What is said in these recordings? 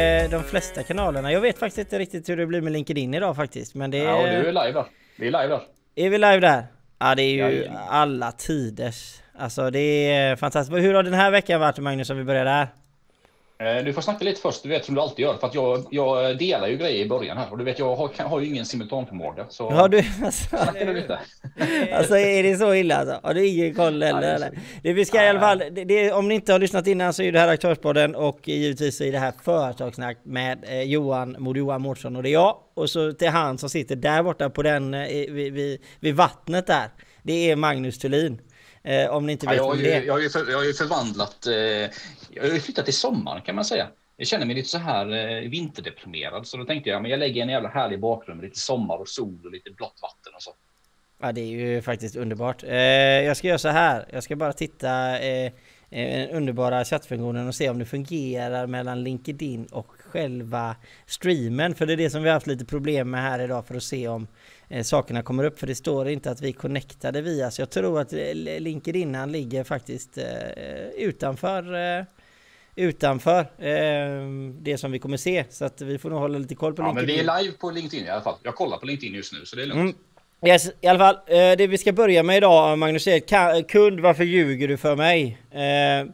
Eh, de flesta kanalerna. Jag vet faktiskt inte riktigt hur det blir med LinkedIn idag faktiskt. Men det är... Ja, och du är live där. Vi är live där. Är vi live där? Ja, det är ju alla tiders. Alltså det är fantastiskt. Hur har den här veckan varit Magnus om vi börjar där? Eh, Du får snacka lite först, du vet som du alltid gör. För att jag, jag delar ju grejer i början här. Och du vet, jag har, kan- har ju ingen simultanförmåga. Så Har du... Alltså, du lite. alltså är det så illa alltså? Har du ingen koll Ja, det eller? är eller? så. Det vi ska i alla fall, det, det, om ni inte har lyssnat innan så är det här Aktörspodden och givetvis så är det här Företagssnack med eh, Johan, Mod Johan Mårtsson och det är jag. Och så till han som sitter där borta på den, eh, vid, vid, vid vattnet där. Det är Magnus Thulin. Eh, om ni inte Ja, vet jag, har vem ju, det jag, har ju för, jag har ju förvandlat... Eh, jag har ju flyttat till sommaren kan man säga. Jag känner mig lite så här eh, vinterdeprimerad. Så då tänkte jag, men jag lägger en jävla härlig bakgrund med lite sommar och sol och lite blått vatten och så. Ja det är ju faktiskt underbart. Eh, jag ska göra så här. Jag ska bara titta eh, eh, den underbara chattfunktionen och se om det fungerar mellan LinkedIn och själva streamen. För det är det som vi har haft lite problem med här idag för att se om eh, sakerna kommer upp. För det står inte att vi är connectade via. Så jag tror att eh, LinkedIn han ligger faktiskt eh, utanför eh, utanför eh, det som vi kommer se. Så att vi får nog hålla lite koll på Ja, men LinkedIn. vi är live på LinkedIn i alla fall. Jag kollar på LinkedIn just nu, så det är lugnt. Mm. Yes, i alla fall, eh, det vi ska börja med idag Magnus är kund, varför ljuger du för mig? Eh,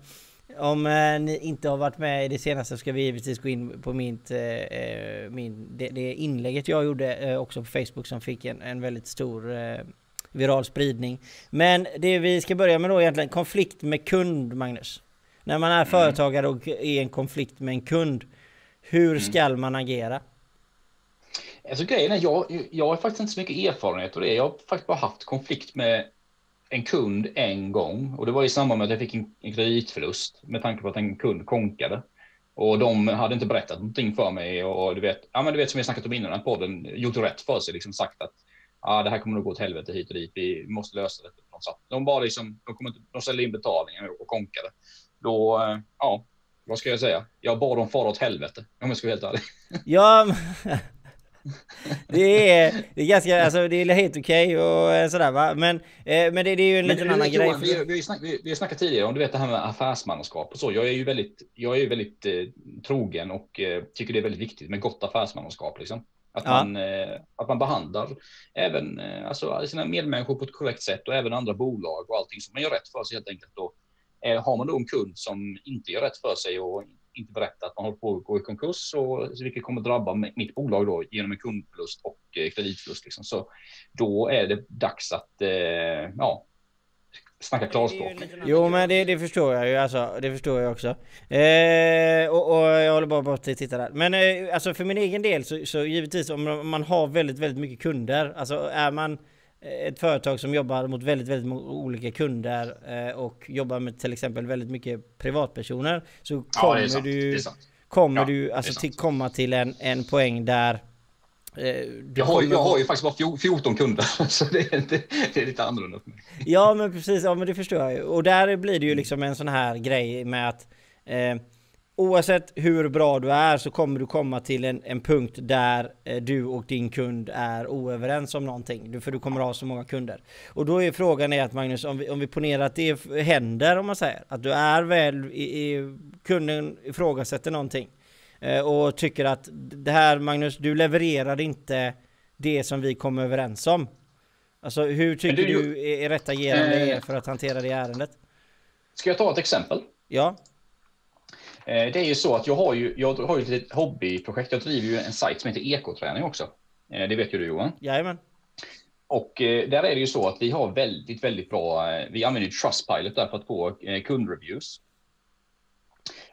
om eh, ni inte har varit med i det senaste ska vi givetvis gå in på mitt, eh, eh, min, det, det inlägget jag gjorde också på Facebook som fick en, en väldigt stor viral spridning. Men det vi ska börja med då egentligen, konflikt med kund Magnus. När man är företagare och är i en konflikt med en kund, hur ska man agera? Alltså grejen är, jag, jag har faktiskt inte så mycket erfarenhet av det. Jag har faktiskt bara haft konflikt med en kund en gång. Och det var i samband med att jag fick en, en kreditförlust med tanke på att en kund konkade. Och de hade inte berättat någonting för mig. Och du vet, ja, men du vet som vi snackat om innan den här podden, gjort rätt för sig, liksom sagt att ja, det här kommer nog gå åt helvete hit och dit. Vi måste lösa det. De bara liksom, de, inte, de ställde in betalningen och konkade. Då, eh, ja, vad ska jag säga? Jag bad dem fara åt helvete, om jag ska vara helt ärlig. Ja, det är, det är ganska, alltså det är helt okej och eh, sådär va. Men, eh, men det, det är ju en Men liten annan Johan, grej. Vi, vi, snack, vi, vi har snackat tidigare om du vet det här med affärsmannaskap och så. Jag är ju väldigt, jag är ju väldigt eh, trogen och eh, tycker det är väldigt viktigt med gott affärsmannaskap. Liksom. Att, Ja. man, eh, att man behandlar även alltså, sina medmänniskor på ett korrekt sätt och även andra bolag och allting som man gör rätt för sig helt enkelt. Då. Eh, har man då en kund som inte gör rätt för sig och inte berättar att man håller på att gå i konkurs, så, vilket kommer drabba mitt bolag då genom en kundförlust och eh, kreditförlust. Liksom. Så då är det dags att eh, ja, snacka klarspråk. Jo men det, det förstår jag ju alltså, det förstår jag också. Eh, och, och jag håller bara på att titta där. Men eh, alltså för min egen del så, så givetvis om man har väldigt, väldigt mycket kunder, alltså är man ett företag som jobbar mot väldigt, väldigt olika kunder eh, och jobbar med till exempel väldigt mycket privatpersoner så Ja, kommer sant. du, kommer Ja, du alltså till, komma till en, en poäng där eh, Jag har, ju- jag har ju faktiskt bara fjol- 14 kunder, så det är, det, det är lite annorlunda för mig. Ja men precis, ja men det förstår jag ju. Och där blir det ju liksom en sån här grej med att eh, Oavsett hur bra du är så kommer du komma till en, en punkt där eh, du och din kund är oöverens om någonting. Du, för du kommer ha så många kunder. Och då är frågan är att Magnus, om vi, om vi ponerar att det händer om man säger. Att du är väl i, i kunden ifrågasätter någonting. Eh, och tycker att det här Magnus, du levererar inte det som vi kom överens om. Alltså hur tycker du- du är rätt agerande är för att hantera det ärendet? Ska jag ta ett exempel? Ja, Det är ju så att jag har ju, jag har ju ett litet hobbyprojekt. Jag driver ju en sajt som heter Ekoträning också. Eh, Det vet ju du Johan. jajamän. Och eh, där är det ju så att vi har väldigt, väldigt bra. eh, Vi använder Trustpilot där för att få eh, kundreviews.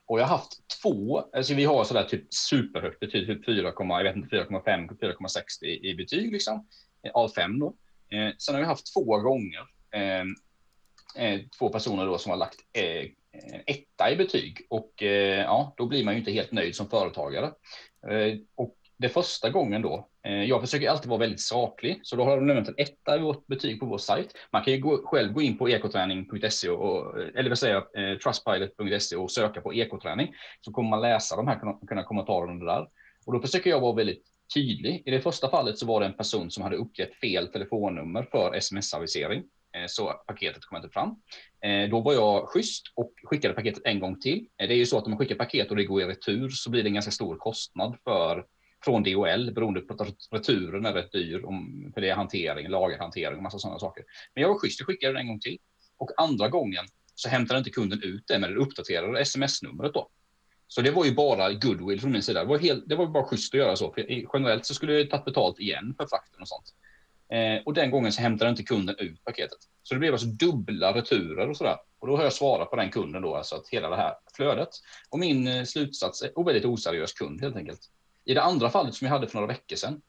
Och jag har haft två, alltså vi har sådär typ superhögt betyg, typ 4, jag vet inte, 4,5, 4,6 i, i betyg liksom. eh, Av fem då. Eh, sen har vi haft två gånger eh, eh, två personer då som har lagt eh, Eh, etta i betyg och eh, ja, då blir man ju inte helt nöjd som företagare. Eh, och det första gången då, jag försöker alltid vara väldigt saklig, så då har de nämnt en etta i vårt betyg på vår sajt. Man kan ju gå, själv gå in på ekoträning.se och, eller vad säger jag, eh, trustpilot.se och söka på ekoträning, så kommer man läsa de här kunna, kunna kommentarerna där. Och då försöker jag vara väldigt tydlig. I det första fallet så var det en person som hade uppgett fel telefonnummer för sms-avisering. Eh, så paketet kom inte fram. Eh, då var jag schysst och skickade paketet en gång till. Eh, det är ju så att om man skickar paket och det går i retur så blir det en ganska stor kostnad för från DHL beroende på att returen är rätt dyr om, för det är hantering, lagerhantering och massa sådana saker. Men jag var schysst, och skickade den en gång till och andra gången så hämtade inte kunden ut det med det uppdaterade sms-numret då. Så det var ju bara goodwill från min sida. Det var, helt, det var bara schysst att göra så. För generellt så skulle jag tagit betalt igen för frakten och sånt. Eh, och den gången så hämtade inte kunden ut paketet. Så det blev alltså dubbla returer och sådär. Och då har jag svarat på den kunden då, alltså att hela det här flödet. Och min eh, slutsats är och väldigt oseriös kund helt enkelt. I det andra fallet som jag hade för några veckor sedan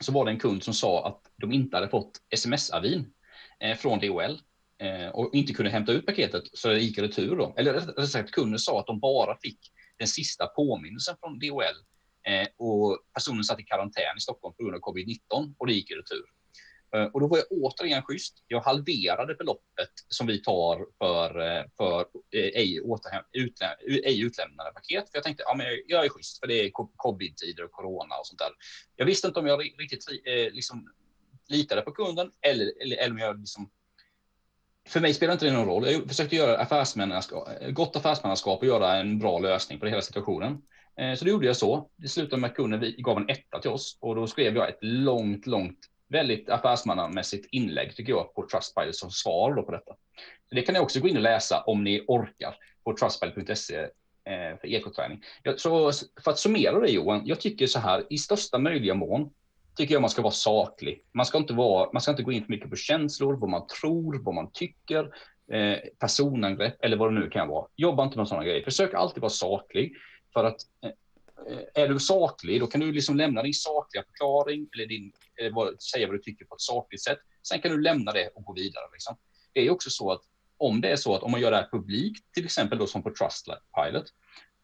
så var det en kund som sa att de inte hade fått sms-avin eh, från DHL eh, och inte kunde hämta ut paketet så det gick retur då. Eller rättare sagt kunden sa att de bara fick den sista påminnelsen från DHL eh, och personen satt i karantän i Stockholm på grund av covid-19 och det gick i retur. Eh, och då var jag återigen schysst. Jag halverade beloppet som vi tar för, eh, för eh, ej, återhäm, utlä, ej utlämnade paket. För jag tänkte, ja, men jag är schysst för det är covid-tider och corona och sånt där. Jag visste inte om jag riktigt liksom, litade på kunden eller, eller, eller om jag liksom för mig spelar inte det någon roll. Jag försökte göra affärsmannaskap, gott affärsmannaskap och göra en bra lösning på hela situationen. Så det gjorde jag så. Det slutade med att kunden gav en etta till oss och då skrev jag ett långt, långt väldigt affärsmannamässigt inlägg tycker jag på Trustpilot som svar då på detta. Det kan ni också gå in och läsa om ni orkar på trustpilot.se eh, för ekoträning. Så för att summera det Johan, jag tycker så här i största möjliga mån tycker jag man ska vara saklig. Man ska inte, vara, man ska inte gå in för mycket på känslor, vad man tror, vad man tycker, eh, personangrepp eller vad det nu kan vara. Jobba inte med sådana grejer. Försök alltid vara saklig för att eh, Eh, är du saklig, då kan du liksom lämna din sakliga förklaring eller din, eller vad, säga vad du tycker på ett sakligt sätt. Sen kan du lämna det och gå vidare. Liksom. Det är också så att om det är så att om man gör det här publikt, till exempel då som på Trustpilot,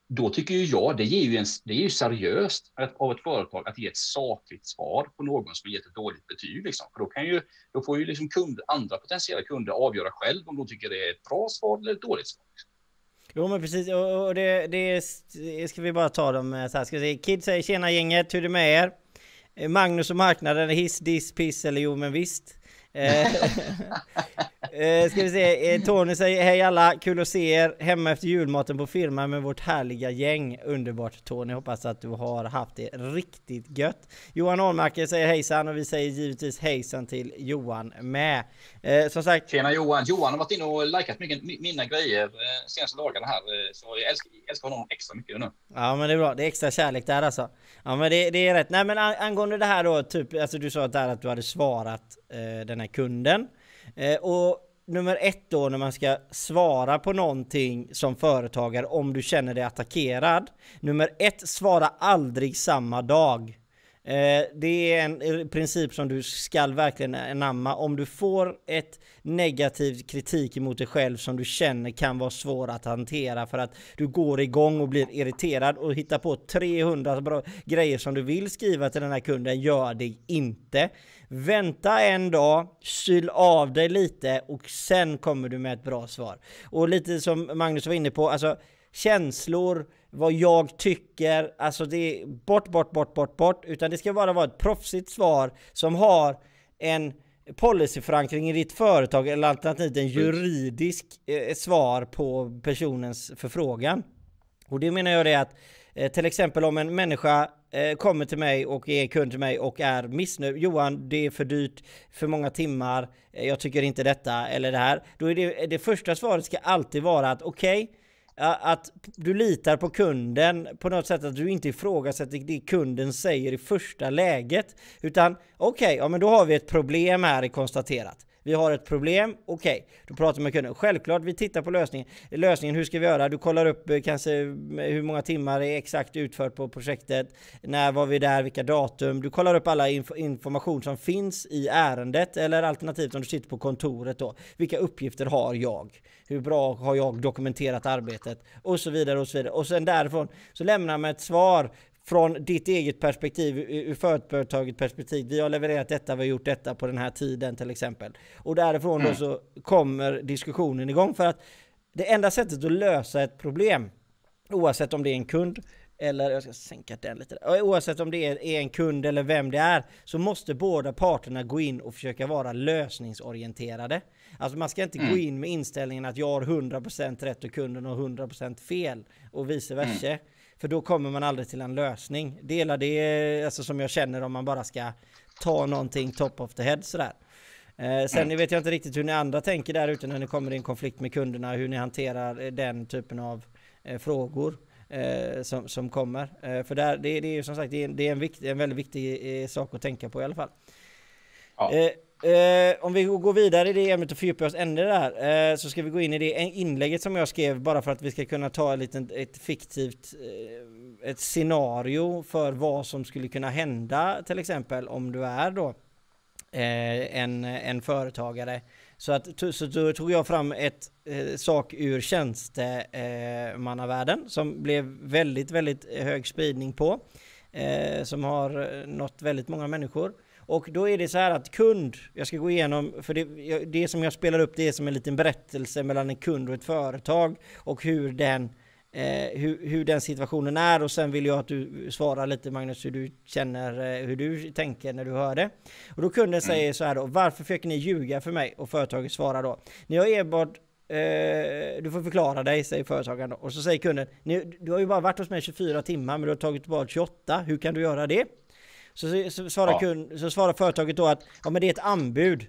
då tycker ju jag det, ger ju en, det är ju seriöst av ett företag att ge ett sakligt svar på någon som har gett ett dåligt betyg. Liksom. För då, kan ju, då får ju liksom kund, andra potentiella kunder avgöra själv om de tycker det är ett bra svar eller ett dåligt svar. Liksom. Jo men precis, och det, det ska vi bara ta dem så här. Ska se. Kid säger tjena gänget, hur är det med er? Eh, Magnus och marknaden, hiss, diss, piss eller jo men visst. Eh, ska vi se, eh, Tony säger hej alla, kul att se er hemma efter julmaten på firman med vårt härliga gäng. Underbart Tony, hoppas att du har haft det riktigt gött. Johan Ahlmarker säger hejsan och vi säger givetvis hejsan till Johan med. Eh, som sagt... Tjena Johan! Johan har varit inne och likat mycket mina grejer eh, senaste dagarna här, eh, så jag älskar, älskar honom extra mycket nu. Ja men det är bra, det är extra kärlek där alltså. Ja men det, det är rätt. Nej men angående det här då, typ, alltså du sa där att du hade svarat eh, den här kunden. Och nummer ett då när man ska svara på någonting som företagare om du känner dig attackerad. Nummer ett, svara aldrig samma dag. Eh, det är en eh, princip som du skall verkligen anamma. Om du får ett negativ kritik emot dig själv som du känner kan vara svår att hantera för att du går igång och blir irriterad och hittar på 300 bra grejer som du vill skriva till den här kunden, gör det inte. Vänta en dag, kyl av dig lite och sen kommer du med ett bra svar. Och lite som Magnus var inne på, alltså känslor, vad jag tycker, alltså det är bort, bort, bort, bort, bort, utan det ska bara vara ett proffsigt svar som har en policyförankring i ditt företag eller alternativt en juridisk eh, svar på personens förfrågan. Och det menar jag det att eh, till exempel om en människa eh, kommer till mig och är kund till mig och är missnöjd. Johan, det är för dyrt, för många timmar, eh, jag tycker inte detta eller det här. Då är det, det första svaret ska alltid vara att okej, okay, att du litar på kunden på något sätt, att du inte ifrågasätter det kunden säger i första läget. Utan okej, okay, ja men då har vi ett problem här konstaterat. Vi har ett problem, okej, okay. då pratar vi med kunden. Självklart, vi tittar på lösningen. Lösningen, hur ska vi göra? Du kollar upp eh, kanske eh, hur många timmar är exakt utfört på projektet, när var vi där, vilka datum. Du kollar upp alla inf information som finns i ärendet eller alternativt om du sitter på kontoret då. Vilka uppgifter har jag? Hur bra har jag dokumenterat arbetet? Och så vidare och så vidare. Och sen därifrån så lämnar man ett svar från ditt eget perspektiv, ur företagets perspektiv. Vi har levererat detta, vi har gjort detta på den här tiden till exempel. Och därifrån mm. då så kommer diskussionen igång för att det enda sättet att lösa ett problem, oavsett om det är en kund eller jag ska sänka den lite. Oavsett om det är en kund eller vem det är så måste båda parterna gå in och försöka vara lösningsorienterade. Alltså man ska inte mm. gå in med inställningen att jag har 100% rätt och kunden har 100% fel och vice versa. Mm. För då kommer man aldrig till en lösning. Dela det alltså som jag känner om man bara ska ta någonting top of the head sådär. Eh, sen vet jag inte riktigt hur ni andra tänker där ute när ni kommer i en konflikt med kunderna, hur ni hanterar den typen av eh, frågor eh, som, som kommer. Eh, för där, det, det är ju som sagt det är, det är en, vikt, en väldigt viktig eh, sak att tänka på i alla fall. Ja. Eh, om vi går vidare i det ämnet och fördjupar oss ännu där eh, så ska vi gå in i det inlägget som jag skrev bara för att vi ska kunna ta ett, litet, ett fiktivt eh, ett scenario för vad som skulle kunna hända till exempel om du är då eh, en, en företagare så, att, så då tog jag fram ett eh, sak ur tjänstemannavärlden eh, som blev väldigt, väldigt hög spridning på. Eh, som har eh, nått väldigt många människor. Och då är det så här att kund, jag ska gå igenom, för det, det som jag spelar upp det är som en liten berättelse mellan en kund och ett företag och hur den eh, hur, hur den situationen är och sen vill jag att du svarar lite Magnus hur du känner, eh, hur du tänker när du hör det. Och då kunden säger mm. så här då, varför försöker ni ljuga för mig? Och företaget svarar då, ni har enbart Eh, du får förklara dig, säger företagaren. Och så säger kunden, du har ju bara varit hos mig 24 timmar, men du har tagit tillbaka 28. Hur kan du göra det? Så, så, svarar, ja. kund, så svarar företaget då att, ja men det är ett anbud.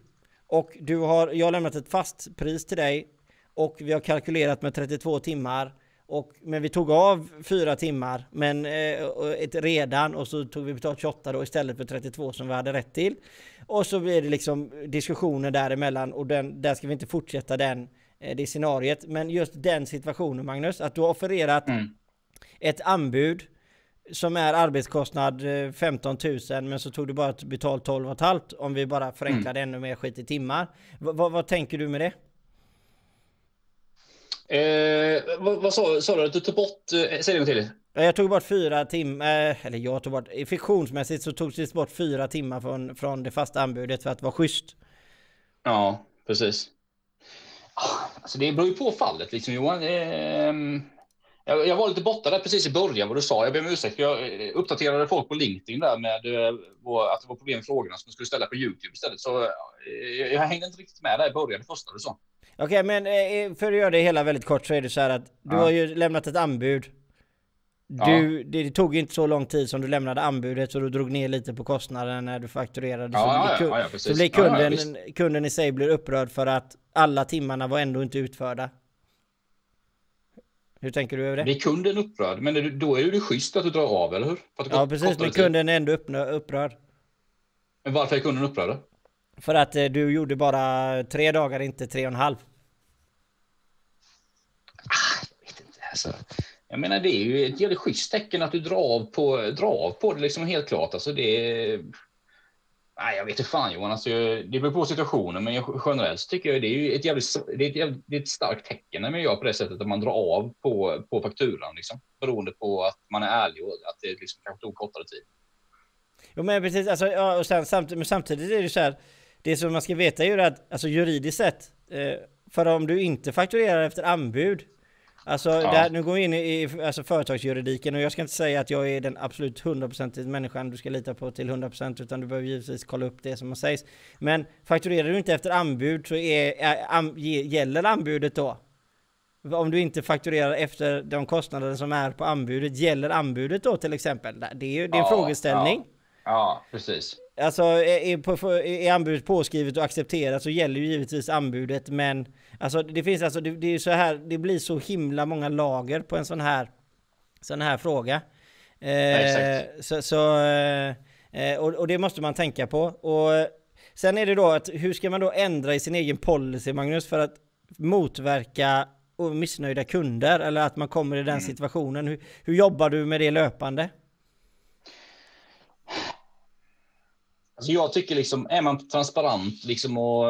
Och du har, jag har lämnat ett fast pris till dig och vi har kalkylerat med 32 timmar och, men vi tog av fyra timmar men eh, ett redan och så tog vi betalt 28 då istället för 32 som vi hade rätt till. Och så blir det liksom diskussioner däremellan och den, där ska vi inte fortsätta den, eh, det scenariet. Men just den situationen Magnus, att du har offererat mm. ett anbud som är arbetskostnad 15 eh, 000 men så tog du bara betalt 12 500 om vi bara förenklade mm. ännu mer skit i timmar. V vad tänker du med det? Eh, vad, vad sa, sa, du att du tog bort? Eh, säg det till. Jag tog bort fyra timmar, eh, eller jag tog bort, fiktionsmässigt så togs det bort fyra timmar från, från det fasta anbudet för att vara schysst. Ja, precis. Ah, alltså det beror ju på fallet liksom Johan. Eh, jag, jag, var lite borta där precis i början vad du sa. Jag ber om ursäkt. Jag eh, uppdaterade folk på LinkedIn där med eh, att det var problem med frågorna som jag skulle ställa på YouTube istället. Så jag, jag hängde inte riktigt med där i början, det första du sa. Okej, okay, men eh, för att göra det hela väldigt kort så är det så här att du ja. har ju lämnat ett anbud. Du, ja. det tog inte så lång tid som du lämnade anbudet så du drog ner lite på kostnaden när du fakturerade. Ja, så, ja, så blir kunden, kunden i sig blir upprörd för att alla timmarna var ändå inte utförda. Hur tänker du över det? Blir kunden upprörd? Men då är det ju schysst att du drar av, eller hur? ja, precis. Men kunden är ändå upprörd. Men varför är kunden upprörd? För att eh, du gjorde bara tre dagar, inte tre och en halv. Ah, jag vet inte. Alltså. Jag menar, det är ju ett jävligt schysst tecken att du drar av på, drar av på det, liksom helt klart. Alltså det är... Nej, jag vet inte fan Johan, alltså, det beror på situationen, men generellt tycker jag det är ett jävligt, det är ett, jävligt, det är ett starkt tecken när man gör på det sättet att man drar av på, på fakturan, liksom, beroende på att man är ärlig och att det liksom kanske tog kortare tid. Jo men precis, alltså, ja, och sen, samt, men samtidigt är det så här, det som man ska veta är ju att alltså juridiskt sett, eh, för om du inte fakturerar efter anbud, Alltså, ja. där, nu går vi in i alltså, företagsjuridiken och jag ska inte säga att jag är den absolut hundraprocentiga människan du ska lita på till 100% utan du behöver givetvis kolla upp det som sägs. Men fakturerar du inte efter anbud så är, är, am, gäller anbudet då? Om du inte fakturerar efter de kostnader som är på anbudet, gäller anbudet då till exempel? Det är ju det är en ja, frågeställning. Ja. Ja, precis. Alltså är, på, är anbudet påskrivet och accepterat så gäller ju givetvis anbudet men alltså det finns alltså det, det är så här det blir så himla många lager på en sån här sån här fråga. Eh, ja, så, så eh, och, och, det måste man tänka på och sen är det då att hur ska man då ändra i sin egen policy Magnus för att motverka missnöjda kunder eller att man kommer i den mm. situationen. Hur, hur jobbar du med det löpande? Alltså jag tycker liksom, är man transparent liksom och...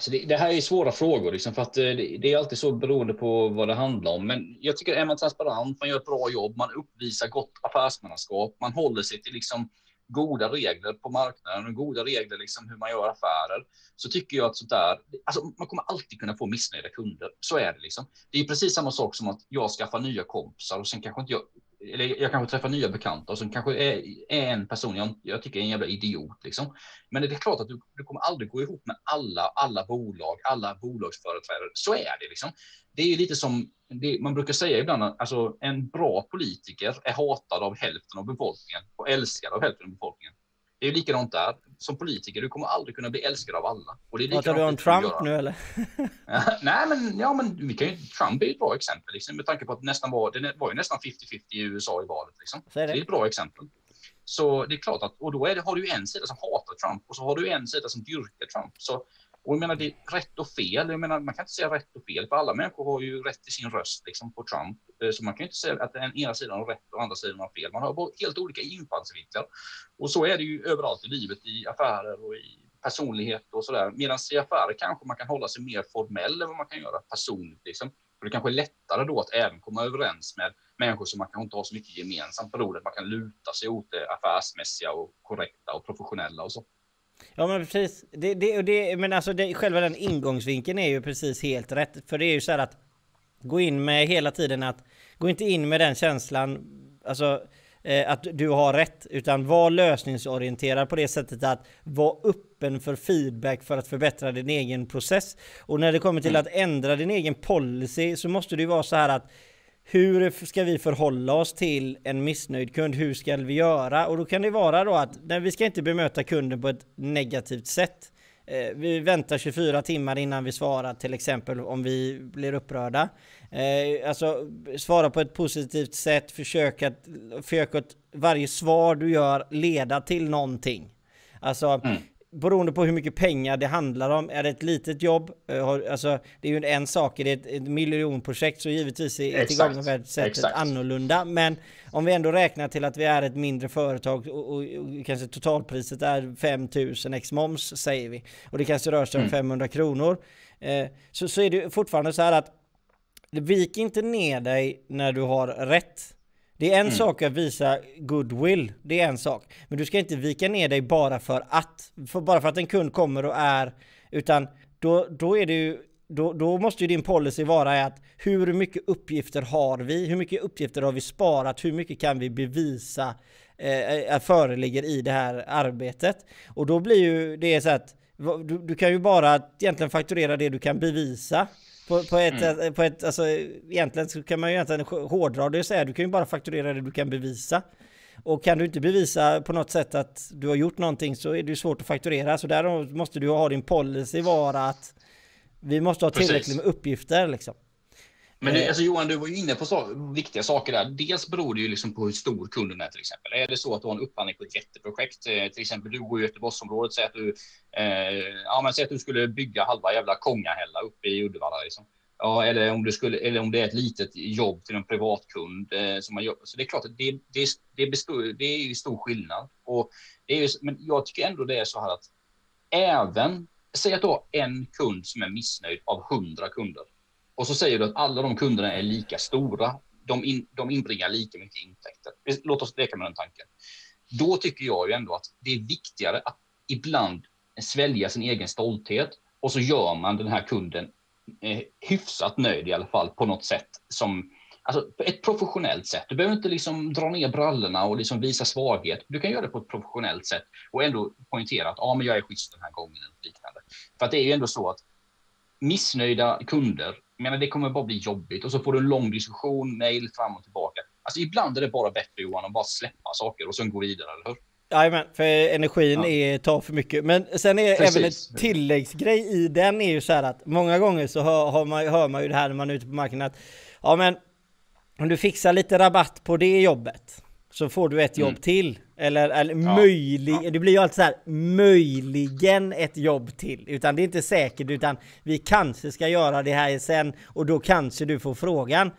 Alltså det, det här är svåra frågor liksom för att eh, det, det, är alltid så beroende på vad det handlar om. Men jag tycker är man transparent, man gör ett bra jobb, man uppvisar gott affärsmannaskap, man håller sig till liksom goda regler på marknaden och goda regler liksom hur man gör affärer så tycker jag att sånt där, alltså man kommer alltid kunna få missnöjda kunder. Så är det liksom. Det är precis samma sak som att jag skaffar nya kompisar och sen kanske inte jag eller jag kanske träffar nya bekanta och som kanske är, är en person jag, jag, tycker är en jävla idiot. Liksom. Men det är klart att du, du kommer aldrig gå ihop med alla, alla bolag, alla bolagsföreträdare. Så är det liksom. Det är ju lite som det, man brukar säga ibland, alltså en bra politiker är hatad av hälften av befolkningen och älskad av hälften av befolkningen. Det är ju likadant där. Som politiker, du kommer aldrig kunna bli älskad av alla. Och det är Pratar du om Trump nu eller? Nej, men, ja, men vi kan ju, Trump är ett bra exempel, liksom, med tanke på att nästan var, det var ju nästan 50-50 i USA i valet. Liksom. Så är det. det är ett bra exempel. Så det är klart att, och då det, har du en sida som hatar Trump och så har du en sida som dyrkar Trump. Så och jag menar, det är rätt och fel. Jag menar, man kan inte säga rätt och fel, för alla människor har ju rätt till sin röst liksom, på Trump. Eh, så man kan inte säga att den ena sidan har rätt och andra sidan har fel. Man har helt olika infallsvinklar. Och så är det ju överallt i livet, i affärer och i personlighet och sådär. Medan i affärer kanske man kan hålla sig mer formell än vad man kan göra personligt. Liksom. För det kanske är lättare då att även komma överens med människor som man kanske inte har så mycket gemensamt på Man kan luta sig åt det affärsmässiga och korrekta och professionella och så. Ja men precis. Det, det, det, men alltså det, själva den ingångsvinkeln är ju precis helt rätt. För det är ju så här att gå in med hela tiden att gå inte in med den känslan alltså eh, att du har rätt utan var lösningsorienterad på det sättet att vara öppen för feedback för att förbättra din egen process. Och när det kommer till mm. att ändra din egen policy så måste det ju vara så här att hur ska vi förhålla oss till en missnöjd kund? Hur ska vi göra? Och då kan det vara då att nej, vi ska inte bemöta kunden på ett negativt sätt. Eh, vi väntar 24 timmar innan vi svarar till exempel om vi blir upprörda. Eh, alltså svara på ett positivt sätt, försök att, försök att varje svar du gör leda till någonting. Alltså mm beroende på hur mycket pengar det handlar om. Är det ett litet jobb, eh, alltså det är ju en sak, är det ett, ett miljonprojekt så givetvis är tillgångarsättet annorlunda. Men om vi ändå räknar till att vi är ett mindre företag och, och, och kanske totalpriset är 5000 x moms säger vi. Och det kanske rör sig om mm. 500 kronor. Eh, så, så är det fortfarande så här att vik inte ner dig när du har rätt. Det är en mm. sak att visa goodwill, det är en sak. Men du ska inte vika ner dig bara för att, för bara för att en kund kommer och är, utan då, då är det ju då, då, måste ju din policy vara att hur mycket uppgifter har vi? Hur mycket uppgifter har vi sparat? Hur mycket kan vi bevisa eh, föreligger i det här arbetet? Och då blir ju det så att du, du kan ju bara egentligen fakturera det du kan bevisa. På, på, ett, mm. Eh, på ett, alltså egentligen så kan man ju egentligen hårdra det och säga du kan ju bara fakturera det du kan bevisa. Och kan du inte bevisa på något sätt att du har gjort någonting så är det ju svårt att fakturera. Så där måste du ha din policy vara att vi måste ha tillräckligt Precis. med uppgifter liksom. Men det, eh. alltså Johan, du var ju inne på så, viktiga saker där. Dels beror det ju liksom på hur stor kunden är till exempel. Är det så att du har en upphandling på ett jätteprojekt, eh, till exempel du går i Göteborgsområdet, säg att du, eh, ja, men säg att du skulle bygga halva jävla Kongahälla uppe i Uddevalla. Liksom. Ja, eller om, du skulle, eller om det är ett litet jobb till en privatkund eh, som man gör. Så det är klart att det, det, det, består, det är ju stor skillnad. Och det är ju, men jag tycker ändå det är så här att även, säg att du har en kund som är missnöjd av hundra kunder och så säger du att alla de kunderna är lika stora. De, in, de inbringar lika mycket intäkter. Låt oss leka med den tanken. Då tycker jag ju ändå att det är viktigare att ibland svälja sin egen stolthet och så gör man den här kunden eh, hyfsat nöjd i alla fall på något sätt som alltså på ett professionellt sätt. Du behöver inte liksom dra ner brallorna och liksom visa svaghet. Du kan göra det på ett professionellt sätt och ändå poängtera att ja, men jag är schysst den här gången eller liknande. För att det är ju ändå så att missnöjda kunder menar, det kommer bara bli jobbigt och så får du en lång diskussion, mail fram och tillbaka. Alltså ibland är det bara bättre Johan att bara släppa saker och sen gå vidare, eller hur? Jajamän, för energin ja. är, tar för mycket. Men sen är Precis. även ett tilläggsgrej i den är ju så här att många gånger så hör, hör, man, hör man ju det här när man är ute på marknaden att ja men om du fixar lite rabatt på det jobbet så får du ett jobb mm. till. Eller, eller ja. möjlig, ja. det blir ju alltid så här, möjligen ett jobb till. Utan det är inte säkert, utan vi kanske ska göra det här sen och då kanske du får frågan.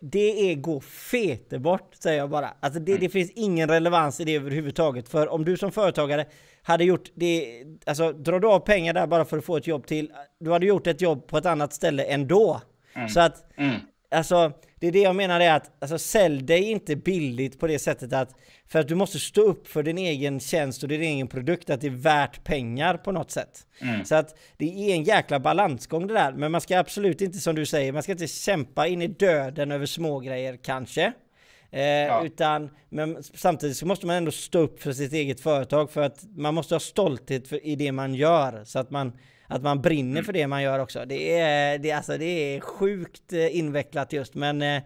Det är gå fete bort, säger jag bara. Alltså det, mm. det finns ingen relevans i det överhuvudtaget. För om du som företagare hade gjort det, alltså drar du av pengar där bara för att få ett jobb till, du hade gjort ett jobb på ett annat ställe ändå. Mm. Så att, mm. alltså det är det jag menar är att alltså, sälj dig inte billigt på det sättet att för att du måste stå upp för din egen tjänst och din egen produkt att det är värt pengar på något sätt. Mm. Så att det är en jäkla balansgång det där. Men man ska absolut inte som du säger, man ska inte kämpa in i döden över små grejer kanske. Eh, Utan, men samtidigt så måste man ändå stå upp för sitt eget företag för att man måste ha stolthet för, i det man gör. Så att man, att man brinner Mm. för det man gör också. Det är, det, alltså, det är sjukt eh, invecklat just men eh, eh,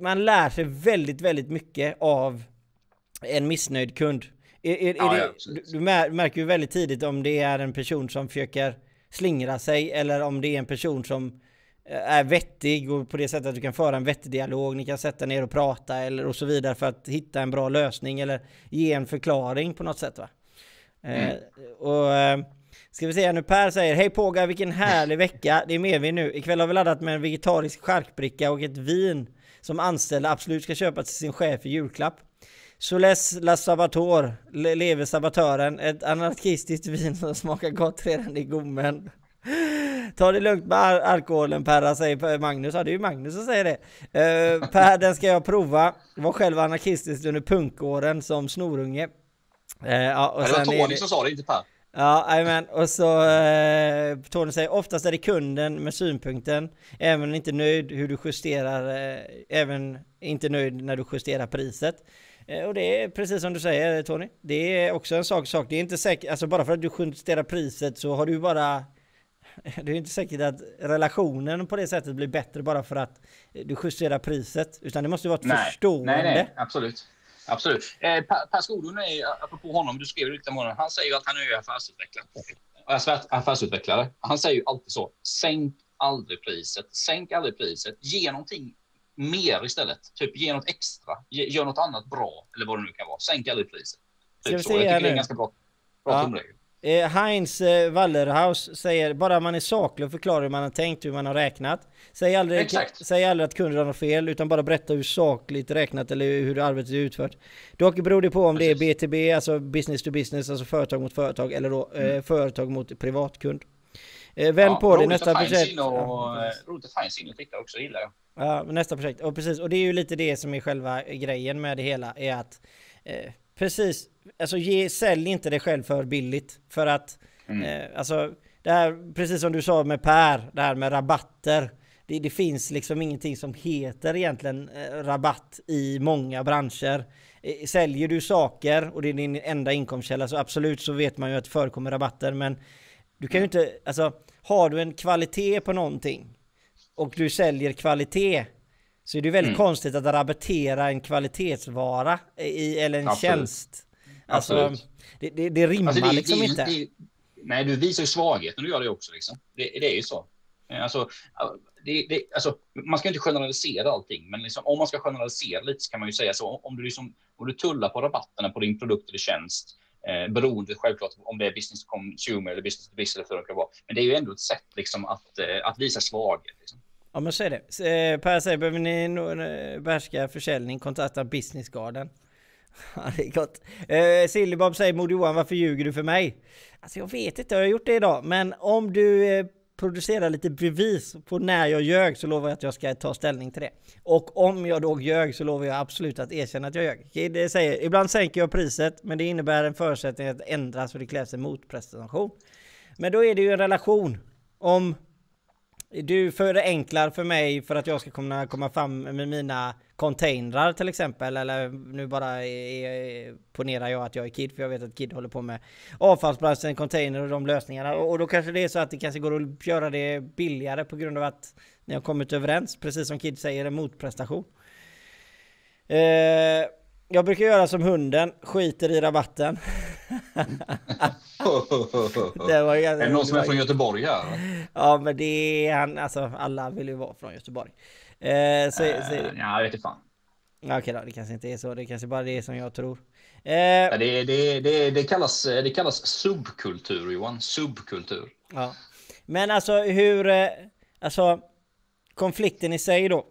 man lär sig väldigt, väldigt mycket av en missnöjd kund. Är, är, är Ja, det, ja, du, märker ju väldigt tidigt om det är en person som försöker slingra sig eller om det är en person som är vettig och på det sättet att du kan föra en vettig dialog, ni kan sätta ner och prata eller och så vidare för att hitta en bra lösning eller ge en förklaring på något sätt va. Eh, och ska vi se nu, Per säger Hej Påga, vilken härlig vecka, det är medvind nu. Ikväll har vi laddat med en vegetarisk charkbricka och ett vin som anställda absolut ska köpa till sin chef i julklapp. Soles La Sabator, le- lever sabatören, ett anarkistiskt vin som smakar gott redan i gommen. Ta det lugnt med al- alkoholen Perra, säger Magnus. Ja, det är ju Magnus som säger det. Uh, per, den ska jag prova. Var själv anarkistisk under punkåren som snorunge. Eh, ja, och det var Tony som sa det, inte Per. Ja, jajamän. Och så eh, Tony säger oftast är det kunden med synpunkten. Även inte nöjd hur du justerar, eh, även inte nöjd när du justerar priset. Eh, och det är precis som du säger Tony. Det är också en sak, sak. Det är inte säkert, alltså bara för att du justerar priset så har du bara det är inte säkert att relationen på det sättet blir bättre bara för att du justerar priset. Utan det måste ju vara ett Nej, förstående. nej, nej, absolut. Absolut. Eh, per, per Skoglund är, apropå honom, du skrev lite om honom, han säger ju att han är affärsutvecklare. Affärs, affärsutvecklare. Han säger ju alltid så, sänk aldrig priset, sänk aldrig priset, ge någonting mer istället. Typ ge något extra, ge, gör något annat bra, eller vad det nu kan vara. Sänk aldrig priset. Typ så. Jag tycker det är en ganska bra, bra Ja. tumregel. Eh, Heinz eh, Wallerhaus säger bara man är saklig och förklarar hur man har tänkt, hur man har räknat. Säg aldrig, Exakt. säg aldrig att kunden har fel, utan bara berätta hur sakligt räknat eller hur arbetet är utfört. Dock beror det på om det är Precis. BTB, alltså business to business, alltså företag mot företag, eller då eh, företag mot privatkund. Eh, vänd på det, nästa projekt. och, Ja, eh, Roligt att Heinz tittar också, gillar jag. Ja, nästa projekt. Och precis, och det är ju lite det som är själva grejen med det hela, är att eh, precis, alltså ge, sälj inte dig själv för billigt. För att, eh, alltså, det här, precis som du sa med Per, det här med rabatter. Det, det finns liksom ingenting som heter egentligen eh, rabatt i många branscher. Eh, säljer du saker och det är din enda inkomstkälla så absolut så vet man ju att det förekommer rabatter men du kan ju inte, alltså har du en kvalitet på någonting och du säljer kvalitet så är det väldigt Mm. konstigt att rabattera en kvalitetsvara i, eller en Absolut. tjänst. Alltså, Absolut. det, det, det rimmar Alltså, det- liksom det- inte. nej, du visar ju svaghet när du gör det också. Liksom. Det, är ju så. Eh, Alltså, alltså, man ska inte generalisera allting, men liksom, om man ska generalisera lite så kan man ju säga så. Om du, liksom, om du tullar på rabatterna på din produkt eller tjänst, eh, beroende självklart om det är business to consumer eller business to business eller vad det kan vara. Men det är ju ändå ett sätt liksom, att, eh, att visa svaghet. Liksom. Ja men så är det. Eh, Per säger, behöver ni någon bärska eh, behärska försäljning, kontakta Business Garden. Ja det är gott. Eh, Sillybob säger, Mod Johan varför ljuger du för mig? Alltså jag vet inte, jag har gjort det idag. Men om du eh, producerar lite bevis på när jag ljög så lovar jag att jag ska ta ställning till det. Och om jag då ljög så lovar jag absolut att erkänna att jag ljög. Det säger, ibland sänker jag priset men det innebär en förutsättning att ändra så det krävs en motprestation. Men då är det ju en relation. Om du förenklar för mig för att jag ska kunna komma fram med mina containrar till exempel. Eller nu bara är, ponerar jag att jag är Kid för jag vet att Kid håller på med avfallsbranschen, container och de lösningarna. Och då kanske det är så att det kanske går att göra det billigare på grund av att ni har kommit överens. Precis som Kid säger, en motprestation. Eh, jag brukar göra som hunden, skiter i rabatten. det var är det någon som är från Göteborg här? Ja men det är han, alltså alla vill ju vara från Göteborg. Eh, så, så, Eh, ja, jag vet inte fan. okej då, det kanske inte är så, det kanske bara är det som jag tror. Eh, Ja, Det, det, det, det, kallas, det kallas subkultur, Johan. Subkultur. ja. Men alltså hur, eh, alltså konflikten i sig då.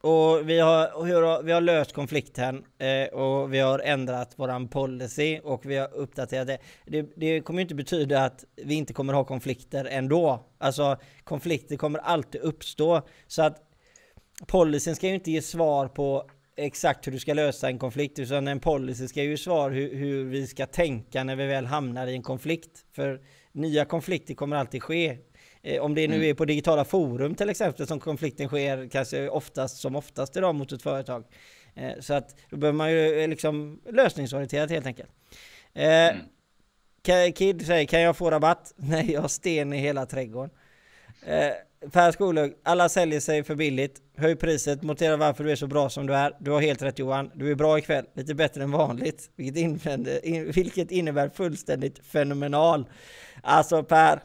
Och vi har, vi har löst konflikten eh, och vi har ändrat våran policy och vi har uppdaterat det. det. Det kommer inte betyda att vi inte kommer ha konflikter ändå. Alltså konflikter kommer alltid uppstå. Så att policyn ska ju inte ge svar på exakt hur du ska lösa en konflikt utan en policy ska ju svar hur, hur vi ska tänka när vi väl hamnar i en konflikt. För nya konflikter kommer alltid ske. Eh, om det nu mm. är på digitala forum till exempel som konflikten sker kanske oftast som oftast idag mot ett företag. Eh, så att då behöver man ju eh, liksom lösningsorienterat helt enkelt. Mm. Kid säger, kan jag få rabatt? Nej, jag har sten i hela trädgården. Per Skoglund, alla säljer sig för billigt. Höj priset, motivera varför du är så bra som du är. Du har helt rätt Johan, du är bra ikväll. Lite bättre än vanligt. Vilket, invänder, in, vilket innebär fullständigt fenomenal. Alltså Per,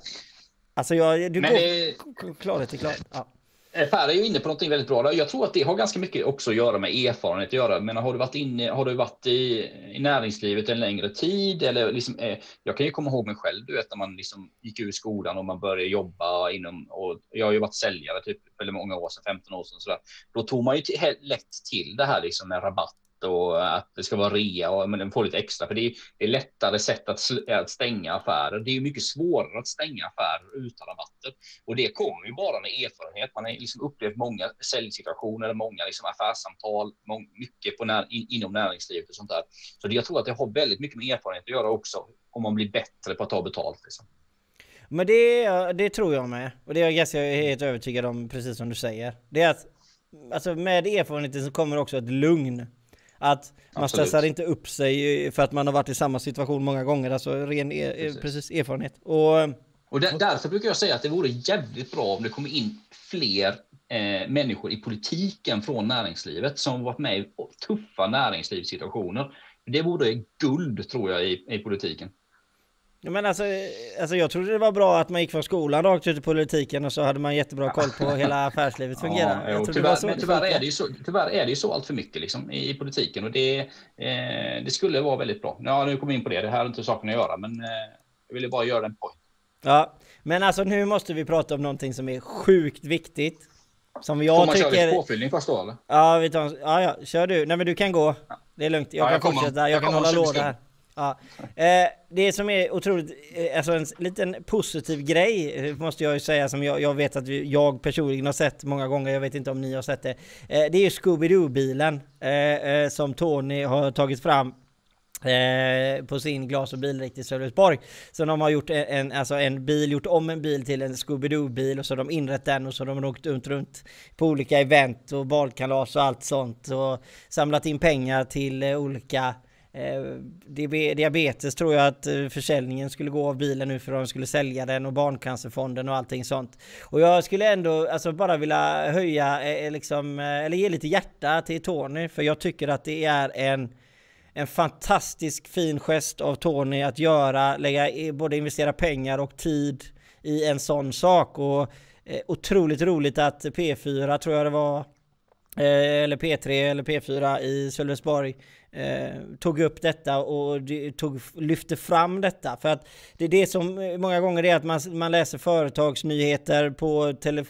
alltså jag, du Men går det... klarhet till klart. Ja. Eh, per är ju inne på någonting väldigt bra. Jag tror att det har ganska mycket också att göra med erfarenhet att göra. Men har du varit inne, har du varit i, i näringslivet en längre tid eller liksom, eh, jag kan ju komma ihåg mig själv, du vet när man liksom gick ur skolan och man började jobba inom och jag har ju varit säljare typ väldigt många år sedan, 15 år sedan så där. Då tog man ju lätt till det här liksom med rabatt och att det ska vara rea och men den får lite extra för det är, det är lättare sätt att, att stänga affärer. Det är mycket svårare att stänga affärer utan rabatter och det kommer ju bara med erfarenhet. Man har liksom upplevt många säljsituationer, många liksom affärssamtal, många, mycket på när, in, inom näringslivet och sånt där. Så det, jag tror att det har väldigt mycket med erfarenhet att göra också om man blir bättre på att ta betalt. Liksom. Men det, det tror jag med. Och det är jag ganska helt övertygad om, precis som du säger. Det är att alltså med erfarenheten så kommer också ett lugn. Att man Absolut. stressar inte upp sig för att man har varit i samma situation många gånger. Alltså ren er, precis. precis erfarenhet. Och, och där, därför brukar jag säga att det vore jävligt bra om det kommer in fler eh, människor i politiken från näringslivet som varit med i tuffa näringslivssituationer. Det vore guld tror jag i, i politiken. Men alltså, alltså jag trodde det var bra att man gick från skolan rakt ut i politiken och så hade man jättebra koll på hela affärslivet fungerar. Ja, jo, tyvärr, tyvärr, är det ju så, tyvärr är det ju så allt för mycket liksom, i, politiken och det, eh, det skulle vara väldigt bra. Ja, nu kommer vi in på det. Det här är inte saken att göra, men eh, jag ville bara göra den point. Ja, men alltså nu måste vi prata om någonting som är sjukt viktigt. Som jag Får man tycker... köra lite påfyllning först då eller? Ja, vi tar... ja, ja, kör du. Nej men du kan gå. Det är lugnt. Jag ja, kan jag fortsätta. Jag, jag kan hålla låda här. Ja. Eh, det som är otroligt, eh, alltså en liten positiv grej eh, måste jag ju säga som jag, jag vet att jag personligen har sett många gånger, jag vet inte om ni har sett det. Eh, det är ju Scooby-Doo-bilen eh, eh som Tony har tagit fram Eh, på sin glas och bilrikt i Sölvesborg. Så de har gjort en, alltså en bil, gjort om en bil till en Scooby-Doo-bil och så har de inrett den och så har de åkt runt, runt på olika event och balkalas och allt sånt och samlat in pengar till eh, olika Eh, diabetes tror jag att eh, försäljningen skulle gå av bilen nu för de skulle sälja den och Barncancerfonden och allting sånt. Och jag skulle ändå alltså bara vilja höja eh, eh liksom, eh, eller ge lite hjärta till Tony för jag tycker att det är en en fantastisk fin gest av Tony att göra, lägga, både investera pengar och tid i en sån sak och eh, otroligt roligt att P4 tror jag det var eh, eller P3 eller P4 i Sölvesborg eh, tog upp detta och tog, lyfte fram detta. För att det är det som många gånger är att man, man läser företagsnyheter på tele,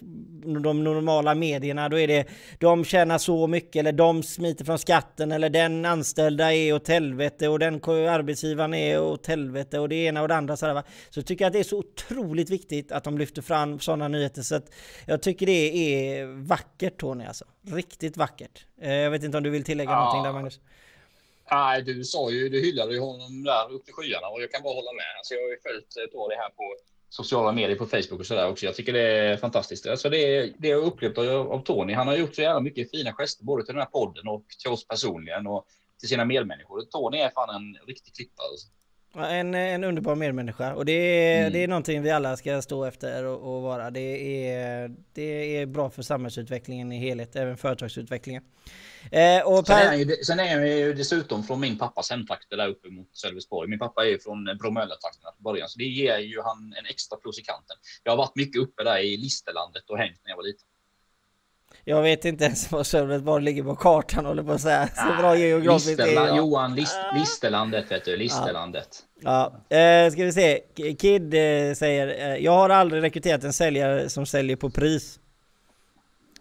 de normala medierna. Då är det de tjänar så mycket eller de smiter från skatten eller den anställda är åt helvete och den arbetsgivaren är åt helvete och det ena och det andra. Så, va? så jag tycker att det är så otroligt viktigt att de lyfter fram sådana nyheter. Så att jag tycker det är vackert Tony alltså. Riktigt vackert. Eh, jag vet inte om du vill tillägga ja. någonting där Magnus? Nej, du sa ju, du hyllade ju honom där uppe i skyarna och jag kan bara hålla med. Alltså, jag har ju följt ett år det här på sociala medier på Facebook och sådär också. Jag tycker det är fantastiskt. Alltså det, det jag upplevt av, av Tony. Han har gjort så jävla mycket fina gester både till den här podden och till oss personligen och till sina medmänniskor. Tony är fan en riktig klippare. Alltså. En, en underbar medmänniska och det är, mm. det är någonting vi alla ska stå efter och, och, vara. Det är, det är bra för samhällsutvecklingen i helhet, även företagsutvecklingen. Eh, och per... sen, är ju, sen är jag ju dessutom från min pappas hemtrakter där uppe mot Sölvesborg. Min pappa är ju från Bromölla-trakterna från början, så det ger ju han en extra plus i kanten. Jag har varit mycket uppe där i Listerlandet och hängt när jag var liten. Jag vet inte ens var Sölvesborg ligger på kartan håller på att säga. Så ah, bra geografiskt Listerland, är Johan, List, Listerlandet vet du, Listerlandet. Ja, ja. Eh, ska vi se. Kid eh, säger, eh, jag har aldrig rekryterat en säljare som säljer på pris.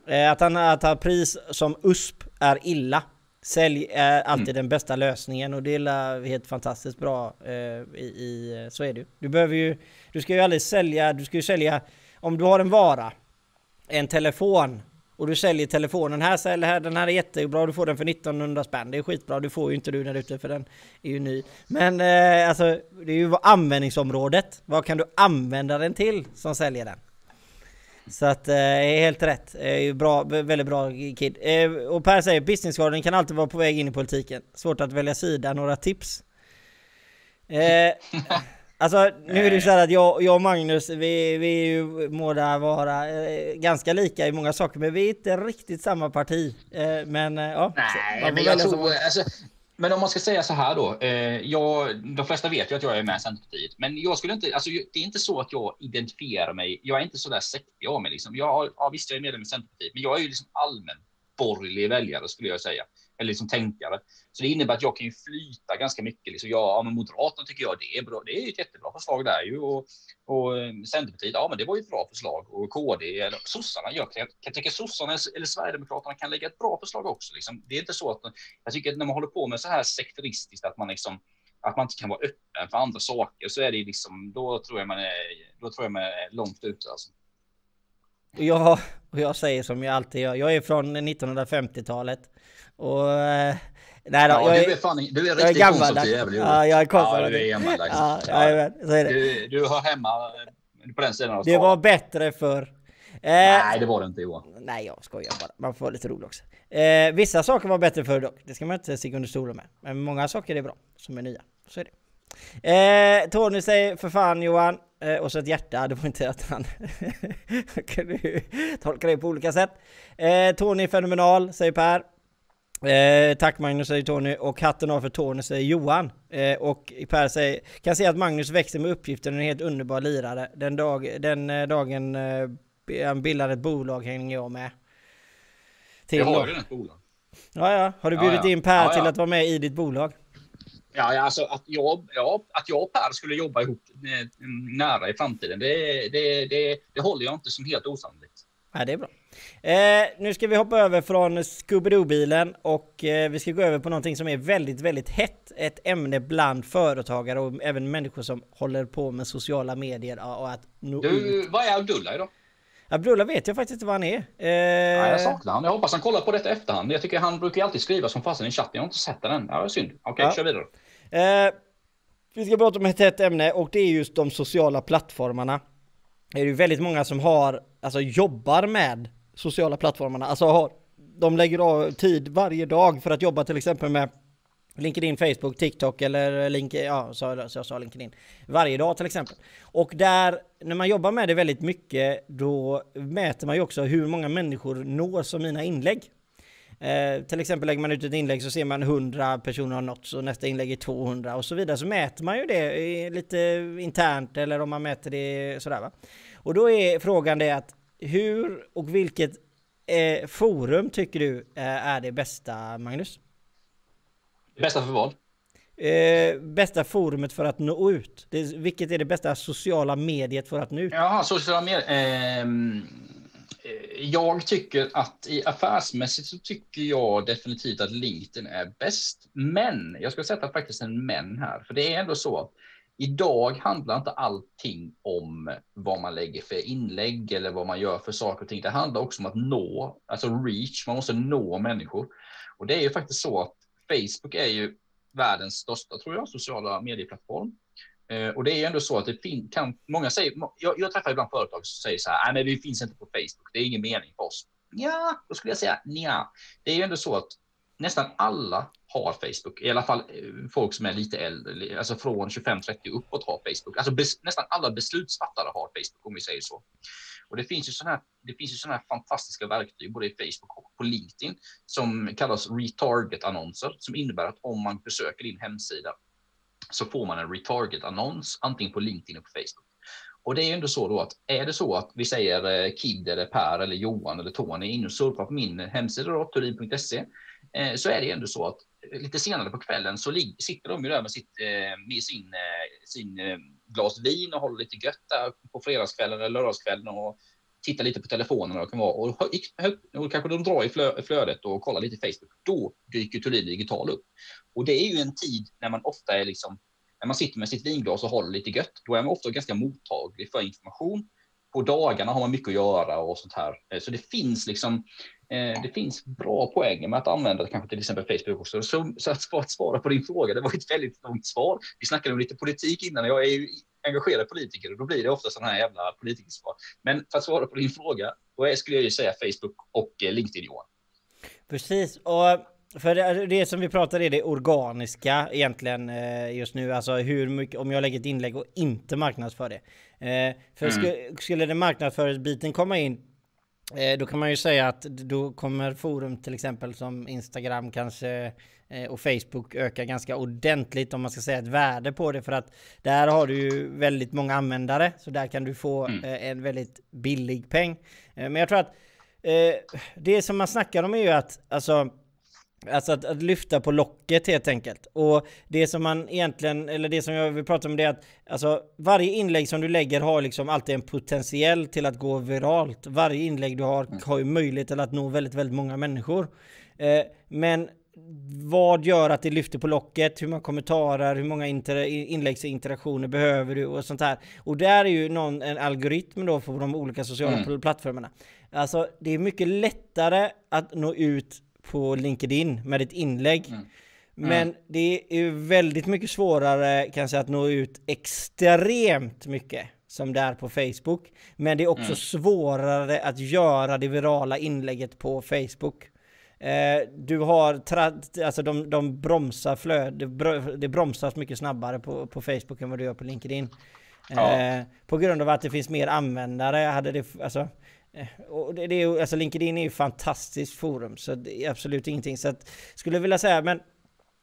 Eh, att han att ha pris som USP är illa. Sälj är alltid mm. den bästa lösningen och det är helt fantastiskt bra eh, i, i, så är det ju. Du behöver ju, du ska ju aldrig sälja, du ska ju sälja, om du har en vara, en telefon och du säljer telefonen här, sälj här, den här är jättebra, du får den för 1900 spänn. Det är skitbra, du får ju inte du där ute för den är ju ny. Men eh, alltså, det är ju användningsområdet. Vad kan du använda den till som säljer den? Så att eh, helt rätt. Eh, bra, väldigt bra kid. Eh, och Per säger businessgarden kan alltid vara på väg in i politiken. Svårt att välja sida. Några tips? Eh, alltså nu är det så här att jag, jag och Magnus, vi, vi är ju båda vara eh, ganska lika i många saker, men vi är inte riktigt samma parti. Eh, men eh, ja. Nej, men jag tror, alltså, men om man ska säga så här då. Eh, jag, de flesta vet ju att jag är med i Centerpartiet, men jag skulle inte. Alltså, det är inte så att jag identifierar mig. Jag är inte så där sektig av mig. Liksom. Jag, ja, visst, jag är medlem i Centerpartiet, men jag är ju liksom allmän borgerlig väljare skulle jag säga eller liksom tänkare. Så det innebär att jag kan ju flyta ganska mycket. Liksom, ja, men Moderaterna tycker jag det är bra. Det är ett jättebra förslag där ju och, och eh, Centerpartiet. Ja, men det var ju ett bra förslag och KD eller sossarna. Jag kan, kan tycka sossarna eller Sverigedemokraterna kan lägga ett bra förslag också. Liksom. Det är inte så att jag tycker att när man håller på med så här sekteristiskt att man liksom att man inte kan vara öppen för andra saker så är det liksom då tror jag man är. Då tror jag man är långt ute. Alltså. Ja, och jag säger som jag alltid gör. Jag är från 1950-talet och... Eh, nej då, ja, jag, du är, fan, du är riktigt konstruktiv jävel. Ja, jag är konservativ. Ja, du är gammaldags. Ja, ja, så är det. Du, du hör hemma på den sidan av Det var bättre för Eh, nej, det var det inte Johan. Nej, jag skojar bara. Man får vara lite rolig också. Eh, vissa saker var bättre förr dock. Det ska man inte sticka under stolen med. Men många saker är bra, som är nya. Så är det. Eh, Tony säger för fan Johan. Eh, och så ett hjärta. Det var inte att han... kan du tolka det på olika sätt. Eh, Tony fenomenal, säger Per. Eh, tack Magnus säger Tony och hatten av för Tony säger Johan. Eh, och Per säger kan se att Magnus växer med uppgiften och är en helt underbar lirare. Den, dag, den eh, dagen eh, han bildar ett bolag hänger jag med. Till jag har ju ett bolag. Ja, ja. Har du bjudit ja, ja. in Per ja, till att vara med i ditt bolag? Ja, alltså att jag, ja, att jag och Per skulle jobba ihop eh, nära i framtiden, det, det, det, det håller jag inte som helt osannolikt. Ja, det är bra. Eh, nu ska vi hoppa över från Scooby-Doo-bilen och eh, vi ska gå över på någonting som är väldigt, väldigt hett. Ett ämne bland företagare och även människor som håller på med sociala medier och att nå Du, vad är Abdullah idag? Abdullah vet jag faktiskt inte vad han är. Eh... Ja, jag saknar han. Jag hoppas han kollar på detta efterhand. Jag tycker han brukar alltid skriva som fasen i chatten. Jag har inte sett den än. Ja, synd. Okej, okay, ja. kör vidare. Eh, vi ska prata om ett hett ämne och det är just de sociala plattformarna. Det är ju väldigt många som har, alltså jobbar med sociala plattformarna. Alltså har, de lägger av tid varje dag för att jobba till exempel med LinkedIn, Facebook, TikTok eller LinkedIn, ja så, så jag sa LinkedIn. Varje dag till exempel. Och där, när man jobbar med det väldigt mycket, då mäter man ju också hur många människor nås av mina inlägg. Eh, till exempel lägger man ut ett inlägg så ser man 100 personer har nåtts och nästa inlägg är 200 och så vidare. Så mäter man ju det lite internt eller om man mäter det sådär va. Och då är frågan det att hur och vilket eh, forum tycker du eh, är det bästa Magnus? Bästa för vad? Eh, bästa forumet för att nå ut? Det, vilket är det bästa sociala mediet för att nå ut? Ja, sociala medier. Ehm, eh, jag tycker att i affärsmässigt så tycker jag definitivt att LinkedIn är bäst. Men jag ska sätta faktiskt en men här, för det är ändå så idag handlar inte allting om vad man lägger för inlägg eller vad man gör för saker och ting. Det handlar också om att nå, alltså reach. Man måste nå människor och det är ju faktiskt så att Facebook är ju världens största, tror jag, sociala medieplattform. Eh, och det är ju ändå så att det kan, många säger, jag, jag träffar ibland företag som säger så här, ah, nej men vi finns inte på Facebook, det är ingen mening för oss. Ja, då skulle jag säga ja. Det är ju ändå så att nästan alla har Facebook, i alla fall eh, folk som är lite äldre, alltså från 25-30 uppåt har Facebook. Alltså bes, nästan alla beslutsfattare har Facebook om vi säger så. Och det finns ju sådana här, det finns ju sådana här fantastiska verktyg både i Facebook och på LinkedIn som kallas retarget-annonser som innebär att om man besöker din hemsida så får man en retarget-annons antingen på LinkedIn och på Facebook. Och det är ju ändå så då att är det så att vi säger eh, Kid eller Per eller Johan eller Tony inne och surfar på min hemsida då, turin.se eh, så är det ändå så att lite senare på kvällen så sitter de ju där med, sitt, eh, med sin, eh, sin eh, glas vin och håller lite gött där på fredagskvällen eller lördagskvällen och tittar lite på telefonen och, kan vara, och, och kanske de drar i flödet och kollar lite Facebook. Då dyker Thulin Digital upp. Och det är ju en tid när man ofta är liksom, när man sitter med sitt vinglas och håller lite gött, då är man ofta ganska mottaglig för information på dagarna har man mycket att göra och sånt här. Eh, så det finns liksom eh, det finns bra poänger med att använda kanske till exempel Facebook också. Så, så att, att svara på din fråga, det var ett väldigt långt svar. Vi snackade om lite politik innan. Jag är ju engagerad politiker och då blir det ofta sådana här jävla politikersvar. Men för att svara på din fråga, då skulle jag ju säga Facebook och eh, LinkedIn Johan. Precis, och för det, det som vi pratar är det organiska egentligen eh, just nu. Alltså hur mycket, om jag lägger ett inlägg och inte marknadsför det. Eh, för mm. skulle, skulle den marknadsföringsbiten komma in eh, då kan man ju säga att då kommer forum till exempel som Instagram kanske och Facebook öka ganska ordentligt om man ska säga ett värde på det för att där har du ju väldigt många användare så där kan du få mm. en väldigt billig peng. Men jag tror att det som man snackar om är ju att alltså Alltså att, att, lyfta på locket helt enkelt. Och det som man egentligen, eller det som jag vill prata om det är att alltså, varje inlägg som du lägger har liksom alltid en potentiell till att gå viralt. Varje inlägg du har har ju möjlighet till att nå väldigt, väldigt många människor. Eh, men vad gör att det lyfter på locket? Hur många kommentarer, hur många inter inläggsinteraktioner behöver du och sånt här. Och där är ju någon, en algoritm då för de olika sociala mm. plattformarna. Alltså det är mycket lättare att nå ut på LinkedIn med ett inlägg. Mm. Men mm. det är väldigt mycket svårare kanske att nå ut extremt mycket som det är på Facebook. Men det är också mm. svårare att göra det virala inlägget på Facebook. Eh, du har, alltså de, de bromsar flöd, det bromsas mycket snabbare på, på Facebook än vad du gör på LinkedIn. Ja. Eh, på grund av att det finns mer användare hade det, alltså och det, det är, alltså LinkedIn är ju fantastiskt forum, så det är absolut ingenting. Så att, skulle jag vilja säga, men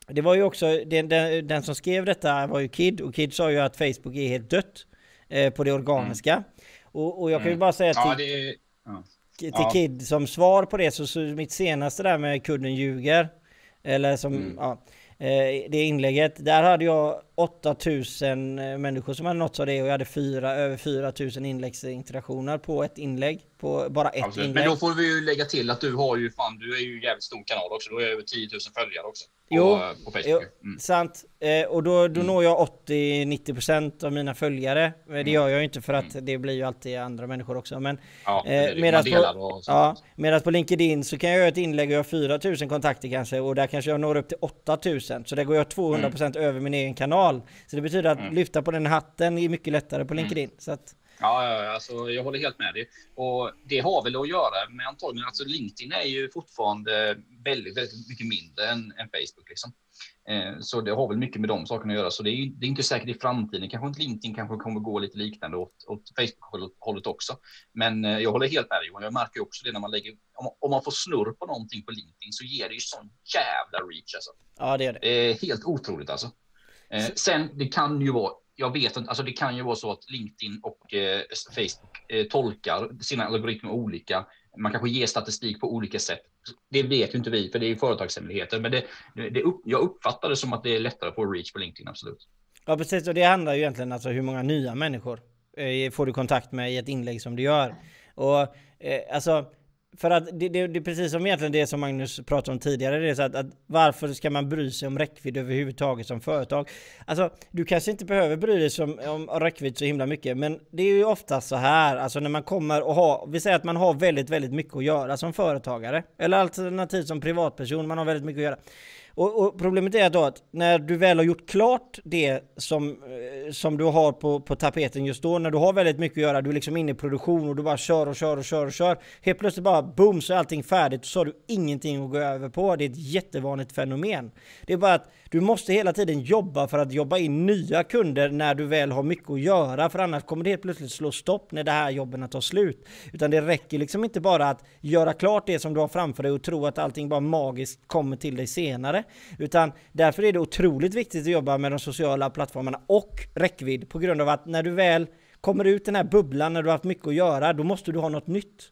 det var ju också, den, den, den, som skrev detta var ju Kid, och Kid sa ju att Facebook är helt dött eh, på det organiska. Mm. Och, och, jag kan ju mm. bara säga till, ja, det, ja. till ja. Kid som svar på det, så, så mitt senaste där med kudden ljuger, eller som, mm. ja, eh, det inlägget, där hade jag 8000 eh, människor som hade nåtts av det och jag hade fyra, över 4000 inläggsinteraktioner på ett inlägg. På bara ett Absolut. inlägg. Men då får vi ju lägga till att du har ju fan, du är ju jävligt stor kanal också. Du har över 10 000 följare också. På, jo, på Facebook. Jo, sant. Eh, och då, då mm. når jag 80-90% av mina följare. Det mm. gör jag ju inte för att mm. det blir ju alltid andra människor också. Men ja, eh, medan på, ja, medan på LinkedIn så kan jag göra ett inlägg och jag har 4000 kontakter kanske och där kanske jag når upp till 8000. Så där går jag 200% mm. över min egen kanal kanal. Så det betyder att mm. lyfta på den hatten är mycket lättare på mm. LinkedIn. Så att... Ja, ja, alltså, jag håller helt med dig. Och det har väl att göra med antagligen, alltså LinkedIn är ju fortfarande väldigt, väldigt mycket mindre än, än Facebook. Liksom. Eh, så det har väl mycket med de sakerna att göra. Så det är, det är inte säkert i framtiden. Kanske inte LinkedIn kanske kommer gå lite liknande åt, åt Facebook-hållet också. Men eh, jag håller helt med dig Johan. Jag märker också det när man lägger, om, om, man får snurr på någonting på LinkedIn så ger det ju sån jävla reach alltså. Ja, det är det. Det är helt otroligt alltså. Eh, sen, det kan ju vara, jag vet inte, alltså det kan ju vara så att LinkedIn och eh, Facebook eh, tolkar sina algoritmer olika. Man kanske ger statistik på olika sätt. Det vet ju inte vi, för det är ju företagshemligheter. Men det, det upp, jag uppfattar det som att det är lättare att få reach på LinkedIn, absolut. Ja, precis. Och det handlar ju egentligen alltså hur många nya människor eh, får du kontakt med i ett inlägg som du gör. Och eh, alltså för att det, det, det, är precis som egentligen det som Magnus pratade om tidigare. Det är så att, att, varför ska man bry sig om räckvidd överhuvudtaget som företag? Alltså, du kanske inte behöver bry dig om, om räckvidd så himla mycket, men det är ju ofta så här, alltså när man kommer och har, vi säger att man har väldigt, väldigt mycket att göra som företagare, eller alternativt som privatperson, man har väldigt mycket att göra. Och, och, problemet är då att när du väl har gjort klart det som, eh, som du har på, på tapeten just då, när du har väldigt mycket att göra, du är liksom inne i produktion och du bara kör och kör och kör och kör. Helt plötsligt bara boom så är allting färdigt och så har du ingenting att gå över på. Det är ett jättevanligt fenomen. Det är bara att du måste hela tiden jobba för att jobba in nya kunder när du väl har mycket att göra, för annars kommer det helt plötsligt slå stopp när det här jobben tar slut. Utan det räcker liksom inte bara att göra klart det som du har framför dig och tro att allting bara magiskt kommer till dig senare. Utan därför är det otroligt viktigt att jobba med de sociala plattformarna och räckvidd på grund av att när du väl kommer ut den här bubblan när du har haft mycket att göra, då måste du ha något nytt.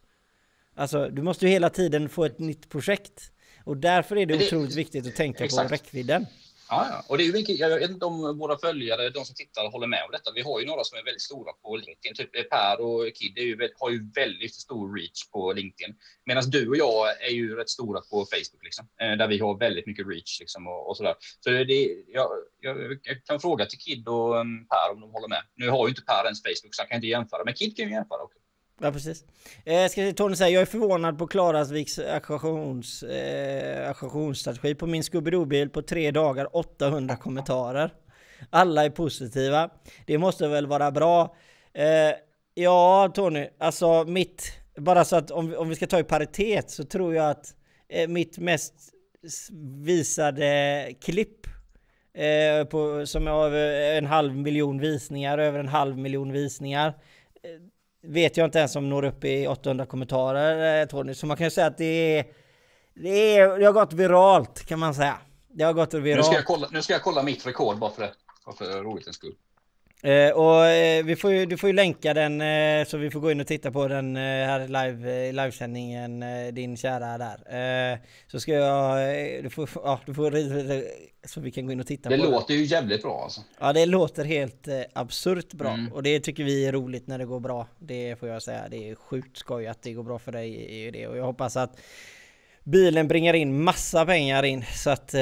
Alltså, du måste ju hela tiden få ett nytt projekt. Och därför är det, det otroligt viktigt att tänka exakt. på räckvidden. Ja, och det är ju mycket, jag vet inte om våra följare, de som tittar, håller med om detta. Vi har ju några som är väldigt stora på LinkedIn. Typ eh, Per och Kid är ju, har ju väldigt stor reach på LinkedIn. Medan du och jag är ju rätt stora på Facebook, liksom, eh, där vi har väldigt mycket reach liksom, och, och sådär. Så det, jag, jag, jag, kan fråga till Kid och mm, Per om de håller med. Nu har ju inte Per ens Facebook, så han kan inte jämföra, men Kid kan ju jämföra också. Ja precis. Eh, ska Tony säga, jag är förvånad på Klarasviks eh, auktionsstrategi eh, på min Scooby-Doo-bil på tre dagar 800 kommentarer. Alla är positiva. Det måste väl vara bra. Eh, ja Tony, alltså mitt, bara så att om, om vi ska ta i paritet så tror jag att eh, mitt mest visade klipp eh, på, som har en halv miljon visningar, över en halv miljon visningar eh, vet jag inte ens om når upp i 800 kommentarer, eh, Tony. Så man kan ju säga att det är, det, är, det har gått viralt kan man säga. Det har gått viralt. Nu ska jag kolla, nu ska jag kolla mitt rekord bara för det. Bara för rolighetens skull. Eh, och eh, vi får ju, du får ju länka den eh, så vi får gå in och titta på den eh, här live, eh, livesändningen, eh, din kära där. så ska jag, du får, ja, du får så vi kan gå in och titta det på det. låter ju jävligt bra alltså. Ja det låter helt absurt bra mm. och det tycker vi är roligt när det går bra. Det får jag säga, det är sjukt skoj att det går bra för dig i det och jag hoppas att bilen bringar in massa pengar in så att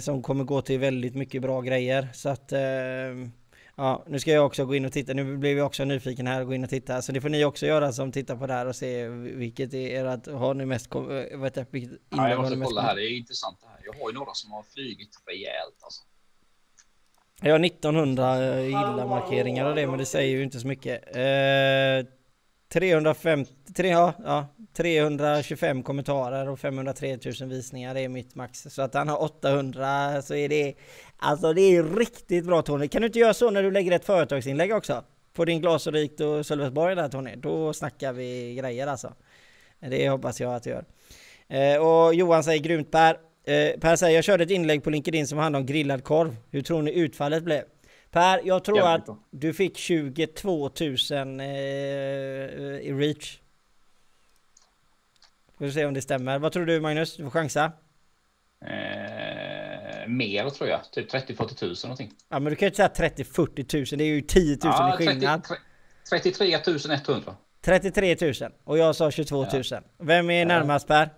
som kommer gå till väldigt mycket bra grejer så att Ja, nu ska jag också gå in och titta. Nu blev jag också nyfiken här och gå in och titta. Så det får ni också göra som tittar på det här och se vilket är ert, har ni mest, eh, vet jag, vilket ja, jag måste kolla här, det är intressant det här. Jag har ju några som har flygit rejält alltså. Jag har 1900 gilla-markeringar och det, men det säger ju inte så mycket. Eh, 350, 3, ja, ja, 325 kommentarer och 503 000 visningar är mitt max. Så att han har 800 så är det... Alltså det är riktigt bra Tony. Kan du inte göra så när du lägger ett företagsinlägg också? På din Glasrikt och Sölvesborg där Tony. Då snackar vi grejer alltså. Det hoppas jag att du gör. Eh, och Johan säger grymt Per. Eh, per säger jag körde ett inlägg på LinkedIn som handlade om grillad korv. Hur tror ni utfallet blev? Per, jag tror att du fick 22 000 eh, i reach. Får se om det stämmer. Vad tror du Magnus? Du får chansa. Eh, mer tror jag. Typ 30-40 000 någonting. Ja men du kan ju inte säga 30-40 000. Det är ju 10 000 ja, i skillnad. 30, 33 100. 33 000. Och jag sa 22 000. Ja. Vem är närmast Per?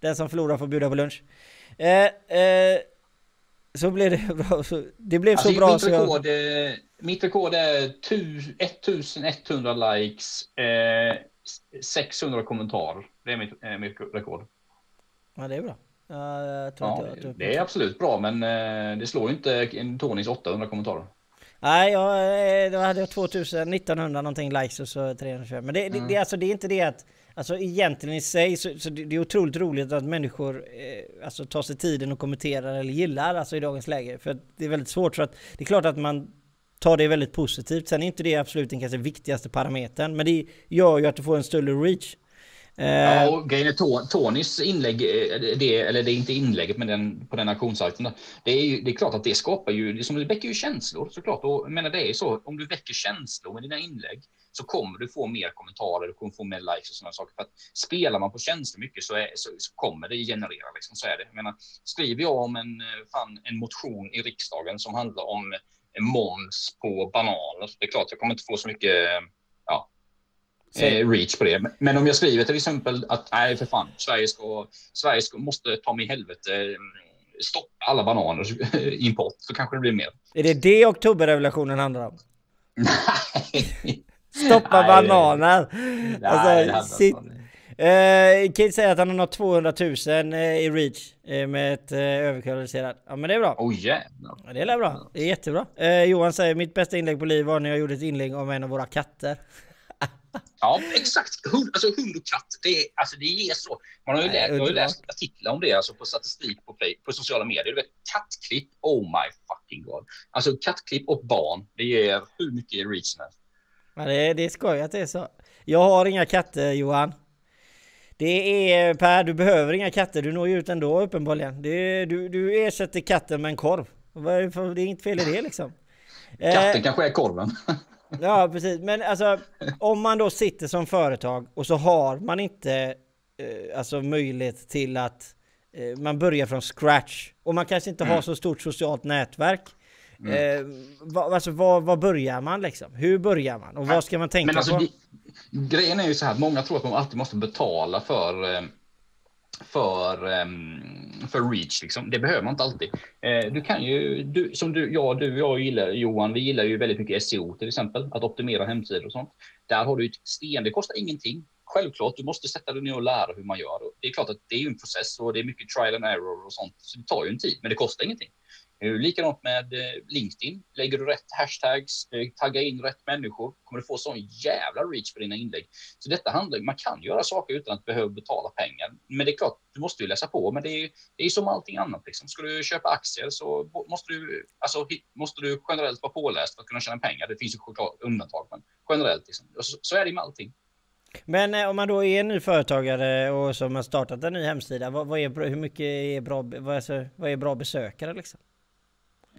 Den som förlorar får bjuda på lunch. Eh, eh, så blev det bra. Så det blev alltså, så bra mitt rekord, jag... mitt rekord är 1100 likes, eh, 600 kommentarer. Det är mitt, eh, mitt rekord. Ja, det är bra. Jag ja, jag, det är absolut bra, men eh, det slår ju inte Tonys 800 kommentarer. Nej, jag, eh, då hade jag 2000, 1900 någonting likes och så 325. Men det, mm. det, det, alltså, det är inte det att Alltså egentligen i sig så, så det är otroligt roligt att människor eh, alltså tar sig tiden och kommenterar eller gillar alltså i dagens läge. För det är väldigt svårt för att det är klart att man tar det väldigt positivt. Sen är inte det absolut den kanske viktigaste parametern. Men det gör ju att du får en större reach. Ja, och grejen är Tonys inlägg, eh, det, eller det är inte inlägget men den, på den auktionssajten. Det är ju det är klart att det skapar ju, det, som det väcker ju känslor såklart. Och, jag menar det är så, om du väcker känslor med dina inlägg så kommer du få mer kommentarer, du kommer få mer likes och sådana saker. För att spelar man på känslor mycket så, är, så, så, kommer det generera, liksom, så är det. Jag menar, skriver jag om en, fan, en motion i riksdagen som handlar om moms på bananer, så det är klart jag kommer inte få så mycket eh, reach på det. Men om jag skriver till exempel att nej för fan, Sverige, ska, Sverige ska, måste ta mig i helvete mm, stoppa alla bananers import så kanske det blir mer. Är det det oktoberrevolutionen handlar om? Nej. Stoppa bananer! Nej, alltså, sitt. Eh, Kid säger att han har nått 200 000 eh, i reach eh, med ett eh, överkvalificerat. Ja men det är bra. Oh jävlar. Ja, det är bra. Det är jättebra. Eh, Johan säger mitt bästa inlägg på liv var när jag gjorde ett inlägg om en av våra katter. Ja exakt. Hund, alltså hund och katt. Det, är, alltså, det är så. Man har ju, läst, har ju läst artiklar om det alltså på statistik på, play, på sociala medier. Du vet kattklipp. Oh my fucking god. Alltså kattklipp och barn. Det ger hur mycket reach som helst. Men det, det är skoj att det är så. Jag har inga katter Johan. Det är Per, du behöver inga katter. Du når ju ut ändå uppenbarligen. Det, du, du ersätter katten med en korv. Det är inget fel i det liksom. Katten eh, kanske är korven. ja, precis. Men alltså om man då sitter som företag och så har man inte eh, alltså möjlighet till att eh, man börjar från scratch och man kanske inte mm. har så stort socialt nätverk. Mm. Eh, vad, alltså, var, var börjar man liksom? Hur börjar man? Och vad ska man tänka Men alltså, på? Grejen är ju så här att många tror att de alltid måste betala för, eh, för, ehm, för reach. Liksom. Det behöver man inte alltid. Eh, du kan ju, du, som du, ja, du och jag gillar, Johan, vi gillar ju väldigt mycket SEO till exempel, att optimera hemsidor och sånt. Där har du ett sten, det kostar ingenting. Självklart, du måste sätta dig ner och lära hur man gör. Det är klart att det är en process och det är mycket trial and error och sånt, så det tar ju en tid, men det kostar ingenting. Eh, likadant med eh, LinkedIn. Lägger du rätt hashtags, eh, taggar in rätt människor, kommer du få sån jävla reach på dina inlägg. Så detta handlar, man kan göra saker utan att behöva betala pengar. Men det är klart, du måste ju läsa på. Men det är, det är som allting annat. Liksom. Ska du köpa aktier så måste du, alltså, måste du generellt vara påläst för att kunna tjäna pengar. Det finns ju undantag, men generellt. Liksom. Så, så är det med allting. Men eh, om man då är en ny företagare och som har startat en ny hemsida, vad, vad är, hur mycket är bra, vad är, vad är bra besökare liksom?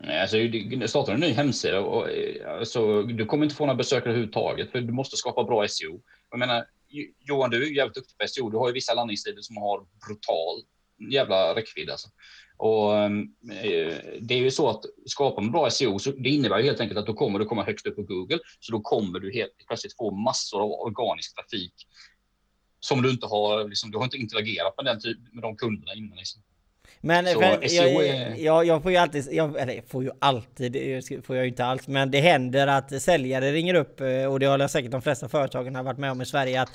Alltså, du startar en ny hemsida och alltså, du kommer inte få några besökare överhuvudtaget för du måste skapa bra SEO. Jag menar, Johan, du är jävligt duktig på SEO. Du har ju vissa landningssidor som har brutal jävla räckvidd alltså. Och ehm, eh, det är ju så att skapa en bra SEO, så det innebär ju helt enkelt att då kommer du komma högst upp på Google. Så då kommer du helt plötsligt få massor av organisk trafik som du inte har, liksom, du har inte interagerat med den typ, med de kunderna innan. Liksom. Men så, för, jag, jag, jag, får ju alltid, jag, eller får ju alltid, får jag ju inte alls, men det händer att säljare ringer upp eh, och det har säkert de flesta företagen har varit med om i Sverige att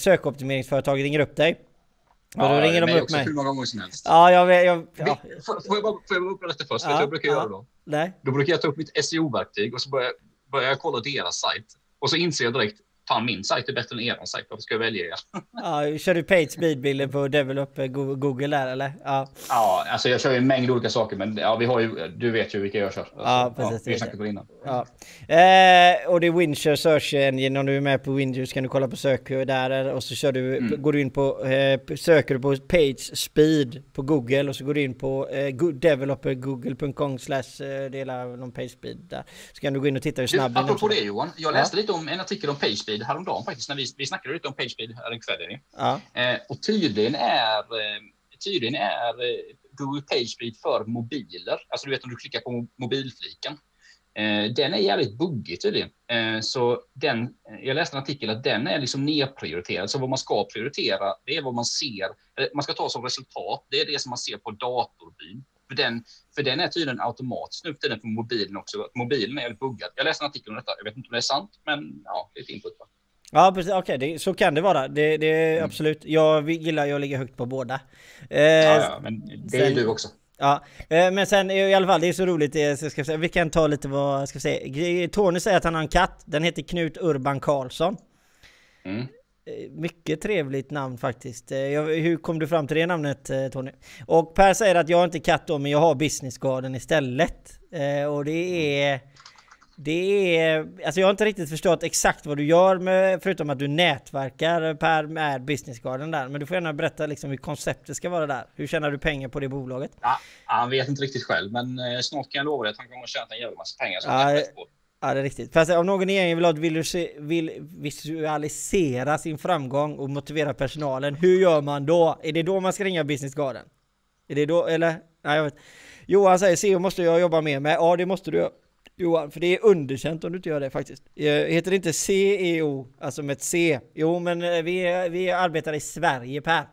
sökoptimeringsföretag ringer upp dig. Och då ja, ringer de upp mig. hur många gånger som helst. Ja, jag, jag, jag ja. Får, får jag bara, får jag bara upprätta först? Ja, Vet jag brukar ja. göra då? Nej. Då brukar jag ta upp mitt SEO-verktyg och så börjar, börjar jag kolla deras sajt. Och så inser jag direkt, fan min sajt är bättre än er sajt, varför ska jag välja er? ja, kör du page speed-bilder på Develop eh, Google där eller? Ja. ja, alltså jag kör ju en mängd olika saker, men ja, vi har ju, du vet ju vilka jag kör. Alltså, ja, precis. Ja, vi snackat på det innan. Ja. Eh, och det är Winshare Search Engine, om du är med på Windows kan du kolla på sök där och så kör du, mm. går du in på, eh, söker du på page speed på Google och så går du in på eh, developergoogle.com slash eh, dela någon page speed där. Så kan du gå in och titta hur snabb du, Apropå det Johan, jag läste lite om en artikel om page speed PageSpeed häromdagen faktiskt, när vi, vi snackade lite om PageSpeed här en kväll. Ja. Eh, och tydligen är, eh, tydligen är eh, Google PageSpeed för mobiler. Alltså du vet om du klickar på mobilfliken. Eh, den är jävligt buggig tydligen. Eh, så den, jag läste en artikel att den är liksom nedprioriterad. Så vad man ska prioritera, det är vad man ser. Man ska ta som resultat, det är det som man ser på datorbyn. För den, för den är tydligen automatiskt nu för tiden på mobilen också. Mobilen är buggad. Jag läste en artikel om detta. Jag vet inte om det är sant, men ja, lite input. Ja precis, okej okay, så kan det vara. Det, det mm. absolut. Jag gillar att ligga högt på båda. Eh, ja, ja, men det sen, är du också. Ja, eh, men sen i alla fall, det är så roligt. Det, ska säga, vi kan ta lite vad, ska säga. Tony säger att han har en katt. Den heter Knut Urban Karlsson. Mm. Eh, mycket trevligt namn faktiskt. Eh, hur kom du fram till det namnet eh, Tony? Och Per säger att jag inte katt då, men jag har Business Garden istället. Och det är... Det är... Alltså jag har inte riktigt förstått exakt vad du gör med, förutom att du nätverkar Per med Business Garden där. Men du får gärna berätta liksom hur konceptet ska vara där. Hur tjänar du pengar på det bolaget? Ja, han vet inte riktigt själv, men snart kan jag lova dig att han kommer att tjäna en jävla massa pengar. Så ja, Ja det är riktigt. Fast om någon i gänget vill, vill visualisera sin framgång och motivera personalen, hur gör man då? Är det då man ska ringa Business Garden? Är det då, eller? Nej jag vet. Johan säger CEO måste jag jobba mer med. Ja det måste du göra. Johan, för det är underkänt om du inte gör det faktiskt. Eh, heter det inte CEO, alltså med ett C? Jo men eh, vi, vi arbetar i Sverige Per.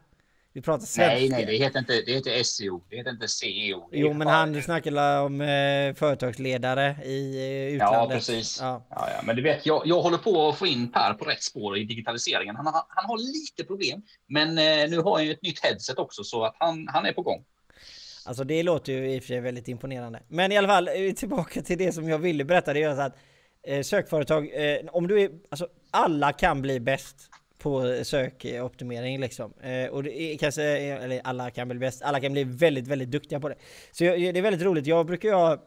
Vi pratar svenska. Nej, nej, det heter inte, det heter SEO. Det heter inte CEO. jo, men han snackade om eh, företagsledare i eh, utlandet. Ja, precis. Ja. Ja, ja. Men du vet, jag, jag håller på att få in Per på rätt spår i digitaliseringen. Han, har, han har lite problem, men eh, nu har han ju ett nytt headset också, så att han, han är på gång. Alltså det låter ju i och för sig väldigt imponerande. Men i alla fall, eh, tillbaka till det som jag ville berätta. Det är att eh, sökföretag, eh, om du är, alltså alla kan bli bäst på sökoptimering liksom. Eh, och det är kanske, eller alla kan bli bäst, alla kan bli väldigt, väldigt duktiga på det. Så jag, det är väldigt roligt. Jag brukar ju ha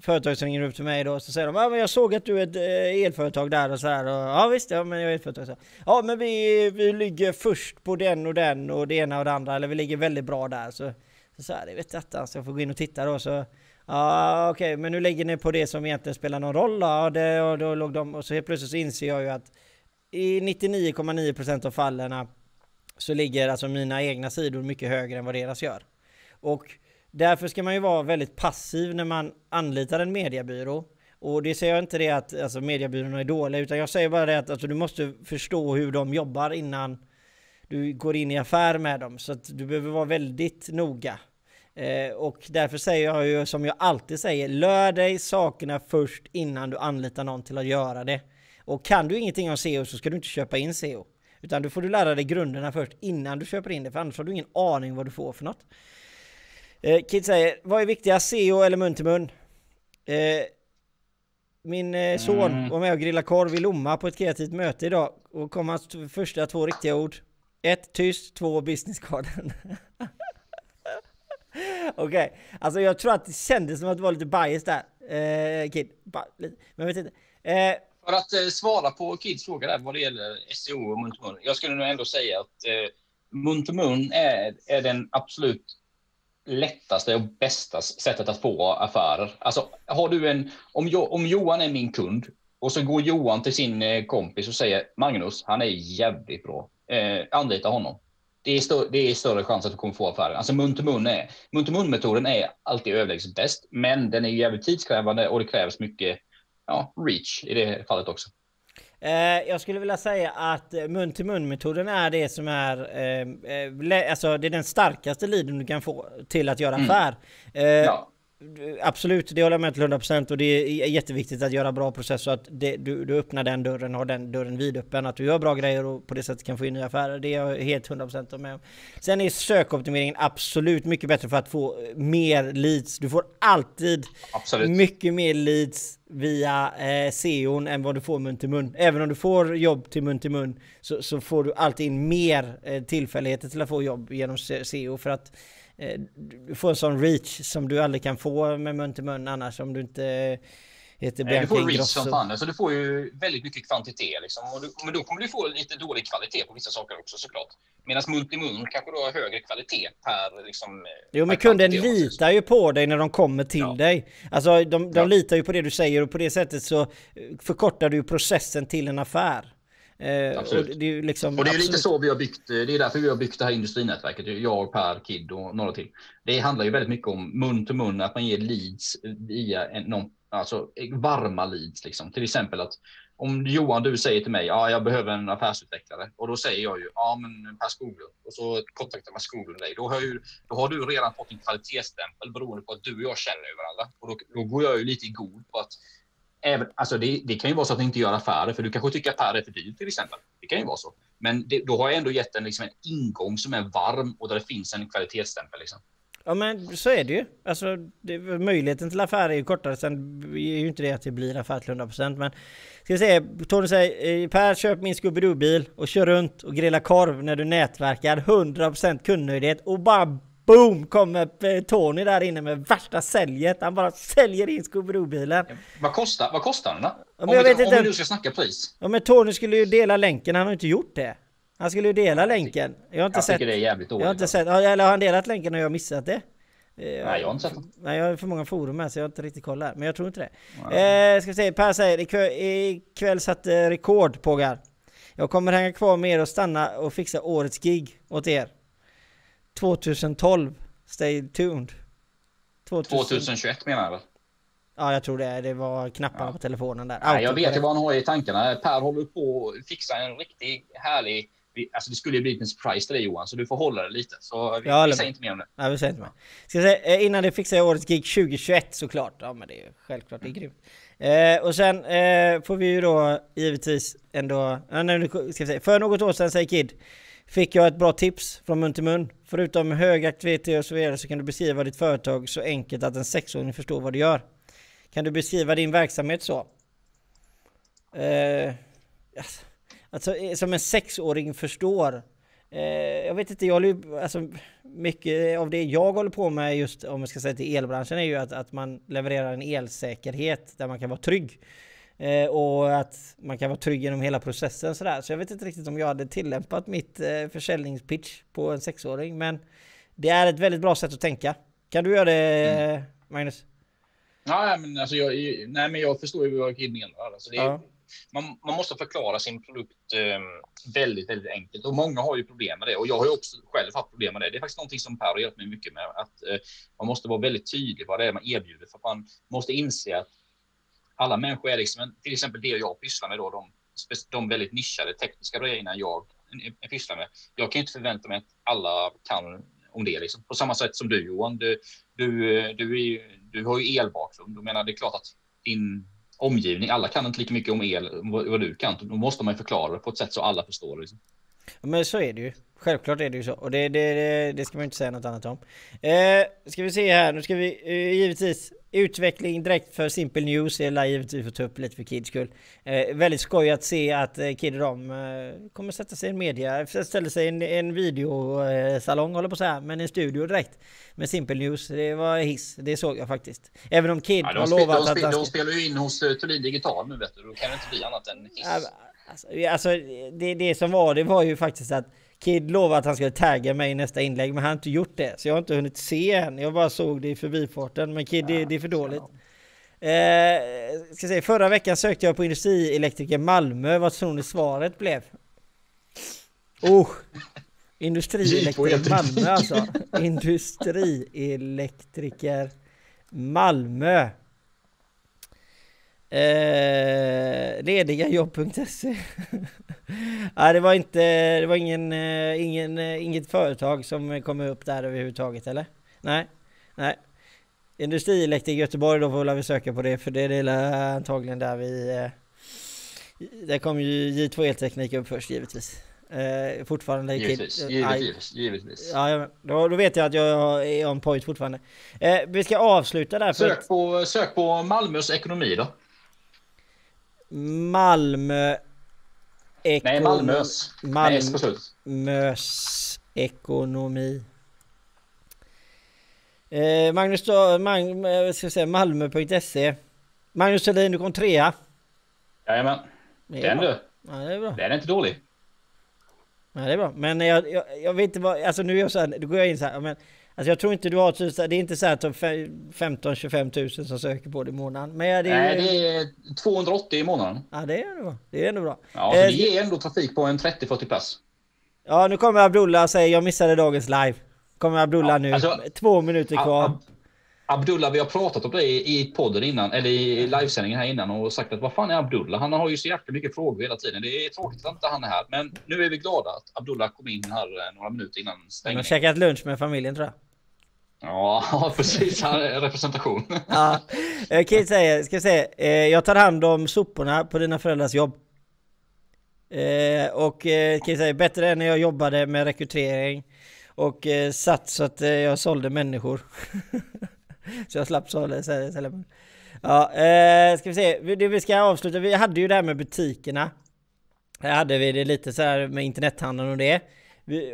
företag som ringer upp till mig då, så säger de ja men jag såg att du är ett eh, elföretag där och så här. Och, ja visst, ja men jag är elföretag. Så. Ja men vi, vi ligger först på den och den och det ena och det andra, eller vi ligger väldigt bra där. Så, så, så här, det vet detta, så alltså, jag får gå in och titta då. Så, Ja okej, okay, men nu lägger ni på det som egentligen spelar någon roll då. Och, det, och då låg de, och så helt plötsligt så inser jag ju att i 99,9% av fallen så ligger alltså mina egna sidor mycket högre än vad deras gör. Och därför ska man ju vara väldigt passiv när man anlitar en mediebyrå. Och det säger jag inte det att alltså, mediebyråerna är dåliga, utan jag säger bara det att alltså, du måste förstå hur de jobbar innan du går in i affär med dem. Så att du behöver vara väldigt noga. Eh, och därför säger jag ju som jag alltid säger, lär dig sakerna först innan du anlitar någon till att göra det. Och kan du ingenting om SEO så ska du inte köpa in SEO. Utan då får du lära dig grunderna först innan du köper in det, för annars har du ingen aning vad du får för något. Eh, Kid säger, vad är viktigast, SEO eller mun till mun? Eh, min eh, son Mm. var med och grillade korv i Lomma på ett kreativt möte idag och kom hans första två riktiga ord. Ett tyst, två businesskarden. Okej, alltså jag tror att det kändes som att det var lite bias där. Eh, Kid, ba, lite. men jag vet inte. Eh, för att eh, svara på Kids fråga där vad det gäller SEO och mun till mun. Jag skulle nog ändå säga att eh, mun till mun är, är den absolut lättaste och bästa sättet att få affärer. Alltså har du en, om, jo, om Johan är min kund och så går Johan till sin eh, kompis och säger Magnus, han är jävligt bra. Eh, anlita honom. Det är, stö- det är större chans att du kommer få affärer. Alltså mun till mun är, mun till mun metoden är alltid överlägset bäst, men den är jävligt tidskrävande och det krävs mycket ja, reach i det fallet också. Eh, jag skulle vilja säga att eh, mun till mun metoden är det som är eh, eh, alltså det är den starkaste leaden du kan få till att göra Mm. affär. Eh, Ja. Absolut, det håller jag med till 100% och det är jätteviktigt att göra bra process så att det, du, du öppnar den dörren och har den dörren vidöppen. Att du gör bra grejer och på det sättet kan få in nya affärer. Det är jag helt 100% med om. Sen är sökoptimeringen absolut mycket bättre för att få mer leads. Du får alltid Absolut. mycket mer leads via eh, SEOn än vad du får mun till mun. Även om du får jobb till mun till mun så, så får du alltid in mer eh, tillfälligheter till att få jobb genom se- SEO för att du får en sån reach som du aldrig kan få med mun till mun annars om du inte eh, heter Eh, Du Bianca får reach som fan. Så du får ju väldigt mycket kvantitet. Liksom. Du, men då kommer du få lite dålig kvalitet på vissa saker också såklart. Medan mun till mun kanske du har högre kvalitet per liksom. eh, Jo men kunden litar ju på dig när de kommer till Ja. dig. Alltså de, de Ja. litar ju på det du säger och på det sättet så eh, förkortar du ju processen till en affär. Eh, Absolut. och det är liksom Och det är ju lite absolut- så vi har byggt. eh, Det är därför vi har byggt det här industrinätverket. Jag, Per, Kid och några till. Det handlar ju väldigt mycket om mun till mun, att man ger leads via en, någon, alltså varma leads liksom. Till exempel att om Johan, du säger till mig, ja, jag behöver en affärsutvecklare och då säger jag ju, ja, men Per Skoglund och så kontaktar man Skoglund dig. Då har, ju, då har du redan fått en kvalitetsstämpel beroende på att du och jag känner varandra och då, då går jag ju lite i god på att Även, alltså det, det kan ju vara så att ni inte gör affärer, för du kanske tycker att Per är för dyr till exempel. Det kan ju vara så. Men det, då har jag ändå gett en, liksom, en ingång som är varm och där det finns en kvalitetsstämpel. Liksom. Ja men så är det ju. Alltså det, möjligheten till affär är ju kortare. Sen är ju inte det att det blir affär till 100% men Ska vi se, Tony säger eh, Per köp min Scooby-Doo-bil och kör runt och grilla korv när du nätverkar 100% kundnöjdhet och bara BOOM kommer eh, Tony där inne med värsta säljet. Han bara säljer in Scooby-Doo-bilen. Vad kostar, vad kostar den då? men om, jag vi, vet om inte. vi nu ska snacka pris. Ja men Tony skulle ju dela länken, han har inte gjort det. Han skulle ju dela länken. Jag har inte Jag sett. tycker det är jävligt Jag dåligt. har inte alltså. sett. Ja, Eller har han delat länken och jag har missat det? Eh, Nej, jag har inte sett den. Nej, jag har för många forum här så jag har inte riktigt koll här. Men jag tror inte det. Eh, ska vi se, Per säger ikväll, ikväll satte rekord Pågar. Jag kommer hänga kvar med er och stanna och fixa årets gig åt er. 2012. Stay tuned. 2000. 2021 menar jag väl? Ja, jag tror det. Det var knapparna Ja. på telefonen där. Nej, jag vet ju var vad han har i tankarna. Per håller på att fixa en riktigt härlig... Alltså det skulle ju bli en surprise till dig Johan, så du får hålla det lite. Så vi, håller vi säger inte mer om det. Nej, vi säger inte mer. Ska säga, eh, innan det fixar jag årets gig 2021 såklart. Ja men det är ju självklart, det är grymt. Eh, och sen eh, får vi ju då givetvis ändå... Ja, nej, ska vi säga. För något år sedan, säger Kid, fick jag ett bra tips från mun till mun. Förutom hög aktivitet och så vidare så kan du beskriva ditt företag så enkelt att en sexåring förstår vad du gör. Kan du beskriva din verksamhet så? Eh, alltså, alltså eh, som en sexåring förstår. Eh, jag vet inte, jag håller alltså, mycket av det jag håller på med just om jag ska säga till elbranschen är ju att, att man levererar en elsäkerhet där man kan vara trygg. Eh, och att man kan vara trygg genom hela processen sådär. Så jag vet inte riktigt om jag hade tillämpat mitt eh, försäljningspitch på en sexåring. Men det är ett väldigt bra sätt att tänka. Kan du göra det eh, Magnus? Ja, men alltså jag, nej, men jag förstår ju vad Kid menar. Alltså det är, Ja. man, man måste förklara sin produkt eh, väldigt, väldigt enkelt och många har ju problem med det och jag har ju också själv haft problem med det. Det är faktiskt någonting som Per har hjälpt mig mycket med att eh, man måste vara väldigt tydlig vad det är man erbjuder för att man måste inse att alla människor är liksom, till exempel det jag pysslar med då, de, de väldigt nischade tekniska grejerna jag pysslar med. Jag kan inte förvänta mig att alla kan om det. Liksom. På samma sätt som du Johan. Du, du, du, är, du har ju elbakgrund. Jag menar, det är klart att din omgivning, alla kan inte lika mycket om el vad du kan. Då måste man förklara det på ett sätt så alla förstår. Liksom. Men så är det ju. Självklart är det ju så. Och det, det, det ska man inte säga något annat om. Eh, ska vi se här, nu ska vi eh, givetvis Utveckling direkt för Simple News är givetvis få ta upp lite för Kids skull. Eh, väldigt skoj att se att eh, Kid och de eh, kommer sätta sig i en media, ställer sig i en, en videosalong håller på så här, men en studio direkt med Simple News. Det var hiss, det såg jag faktiskt. Även om Kid ja, har lovat de, att... De, de spelar ju in hos uh, Thulin Digital nu vet du, då kan det inte bli annat än hiss. Alltså, alltså det, det som var, det var ju faktiskt att Kid lovade att han skulle tagga mig i nästa inlägg, men han har inte gjort det. Så jag har inte hunnit se än. Jag bara såg det i förbifarten. Men Kid, det, det är för dåligt. Eh, ska säga, förra veckan sökte jag på industrielektriker Malmö. Vad tror ni svaret blev? Oh! Industrielektriker Malmö alltså. Industrielektriker Malmö. Eh, ledigajobb.se ja, det var inte, det var ingen, eh, ingen, eh, inget företag som kom upp där överhuvudtaget eller? Nej, nej. Industrielektriker Göteborg då får vi söka på det för det är det antagligen där vi... Eh, där kom ju J2 Elteknik upp först givetvis. Eh, fortfarande givetvis, givetvis, givetvis. Ja, då, då vet jag att jag är on point fortfarande. Eh, vi ska avsluta där. Sök, på, sök på Malmös ekonomi då. Malmö... Ekon... Nej, Malmös. Malmös ekonomi. Eh, Magnus Mag, eh, ska säga, Malmö.se. Magnus Thulin, du kom trea. Jajamän. Den du. Ja, det är bra. Den är inte dålig. Ja, det är bra. Men jag, jag, jag vet inte vad, alltså nu är jag så här, då går jag in så här, men Alltså jag tror inte du har, det är inte så att 15-25 tusen som söker på det i månaden. Men det är, Nej, det är 280 i månaden. Ja, det är ändå. Det är ändå bra. Ja, eh, det ger ändå trafik på en 30-40 plats. Ja, nu kommer Abdullah och säger jag missade dagens live. Kommer Abdullah ja, nu. Alltså, Två minuter kvar. Ab Abdullah, vi har pratat om det i podden innan, eller i livesändningen här innan och sagt att vad fan är Abdullah? Han har ju så jäkla mycket frågor hela tiden. Det är tråkigt att inte han är här, men nu är vi glada att Abdullah kom in här eh, några minuter innan stängningen. Han har käkat lunch med familjen tror jag. Ja, precis. Representation. ja. Eh, Kid säger, ska säga, eh, jag tar hand om soporna på dina föräldrars jobb. Och Kid säger, bättre än när jag jobbade med rekrytering och satt så att jag sålde människor. så jag slapp sålde. Ja, eh, ska vi se, det vi ska avsluta, vi hade ju det här med butikerna. Här hade vi det lite så här med internethandeln och det.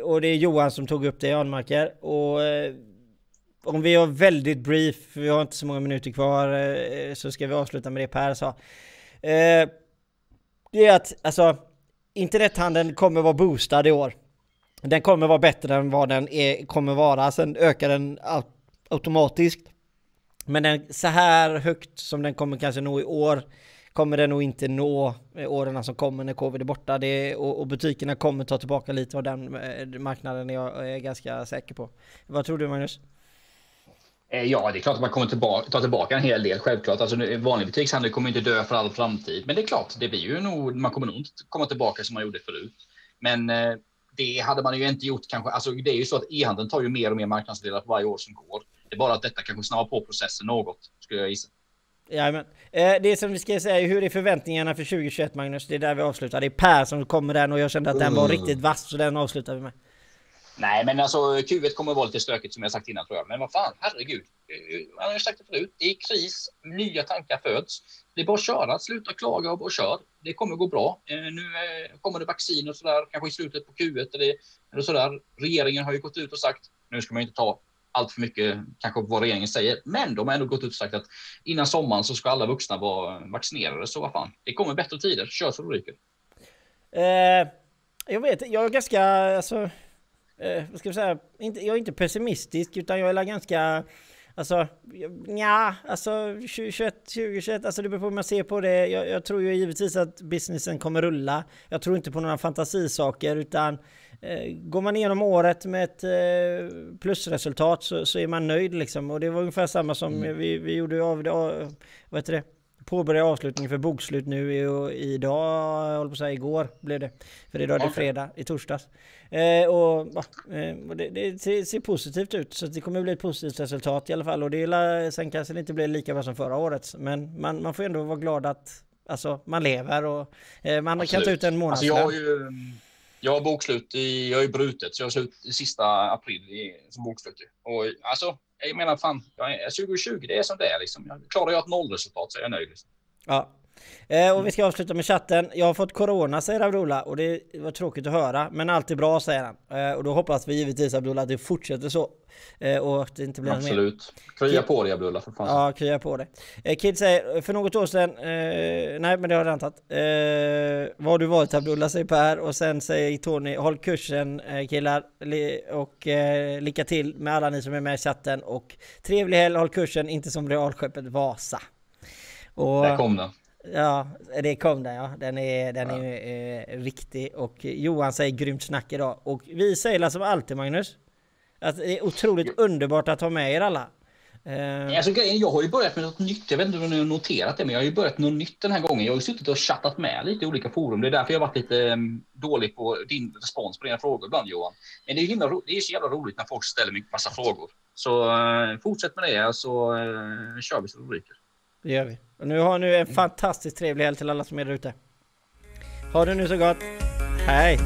Och det är Johan som tog upp det, Janmarker. Och eh, om vi har väldigt brief, vi har inte så många minuter kvar, eh, så ska vi avsluta med det Per sa. Eh, det är att alltså, internethandeln kommer vara boostad i år. Den kommer vara bättre än vad den är, kommer vara, sen ökar den automatiskt. Men den, så här högt som den kommer kanske nå i år kommer den nog inte nå eh, åren som kommer när covid är borta. Det, och, och, butikerna kommer ta tillbaka lite av den eh, marknaden marknaden, jag är ganska säker på. Vad tror du Magnus? Eh, ja, det är klart att man kommer tillbaka, ta tillbaka en hel del, självklart. Alltså, vanlig butikshandel kommer inte dö för all framtid. Men det är klart, det blir ju nog, man kommer nog inte komma tillbaka som man gjorde förut. Men eh, det hade man ju inte gjort kanske. Alltså, det är ju så att e-handeln tar ju mer och mer marknadsandelar för varje år som går. Det är bara att detta kanske snabbar på processen något, skulle jag gissa. Jajamän. Eh, det som vi ska säga, hur är förväntningarna för 2021 Magnus? Det är där vi avslutar. Det är Per som kommer den och jag kände att den var mm. riktigt vass så den avslutar vi med. Nej, men alltså Q1 kommer att vara lite stökigt som jag sagt innan tror jag. Men vad fan, herregud. Man har ju sagt det förut. Det är kris, nya tankar föds. Det är bara att köra, sluta klaga och bara kör. Det kommer att gå bra. Eh, nu eh, kommer det vaccin och sådär, kanske i slutet på Q1 eller, eller sådär. Regeringen har ju gått ut och sagt, nu ska man inte ta allt för mycket kanske vad regeringen säger, men de har ändå gått ut och sagt att innan sommaren så ska alla vuxna vara vaccinerade. Så vad fan, det kommer bättre tider. Kör så det ryker. Eh, jag vet, jag är ganska, alltså eh, vad ska jag säga, inte, jag är inte pessimistisk utan jag är ganska Alltså, ja, alltså 2021, 2021, alltså det beror på hur man ser på det. Jag, jag, tror ju givetvis att businessen kommer rulla. Jag tror inte på några fantasisaker utan eh, går man igenom året med ett eh, plusresultat så, så, är man nöjd liksom. Och det var ungefär samma som mm. vi, vi gjorde av det, vad heter det? Påbörja avslutningen för bokslut nu i, idag, jag håller på att säga igår blev det. För idag är det fredag, i torsdags. Eh, och eh, och det, det ser, ser positivt ut, så det kommer bli ett positivt resultat i alla fall. Och det är, sen kanske det inte blir lika bra som förra året, men man, man får ändå vara glad att alltså, man lever och eh, man kan ta ut en Alltså månadslön. jag har ju jag har bokslut i, jag är brutet, så jag har slut sista april i, som bokslut. Och alltså, jag menar fan, jag är, 2020 det är som det är liksom. Klarar jag ett nollresultat så är jag nöjd. Liksom. Ja. Eh, och vi ska avsluta med chatten. Jag har fått corona säger Abdullah och det var tråkigt att höra. Men allt är bra säger han. Eh, och då hoppas vi givetvis Abdullah att det fortsätter så. Eh, och att det inte blir. Absolut. Krya på dig Abdullah för fan. Ja, krya på det. Eh, Kid säger, för något år sedan, eh, nej men det har jag redan tagit. Eh, vad har du varit Abdullah säger Per och sen säger Tony, håll kursen killar och lycka till med alla ni som är med i chatten och trevlig helg, håll kursen, inte som realskeppet Vasa. Och, Där kom den. Ja, det kom den ja. Den är, den är eh, riktig. Och Johan säger grymt snack idag. Och vi säger som alltid Magnus. Att det är otroligt underbart att ha med er alla. Eh, Alltså, grejen, jag har ju börjat med något nytt. Jag vet inte om ni har noterat det, men jag har ju börjat med något nytt den här gången. Jag har ju suttit och chattat med lite i olika forum. Det är därför jag har varit lite um, dålig på din respons på dina frågor ibland Johan. Men det är, himla, ro- det är så jävla roligt när folk ställer mig massa frågor. Så eh, fortsätt med det så uh, kör vi så rubriker det gör vi. Och nu har nu en fantastiskt trevlig helg till alla som är där ute. Ha det nu så gott. Hej!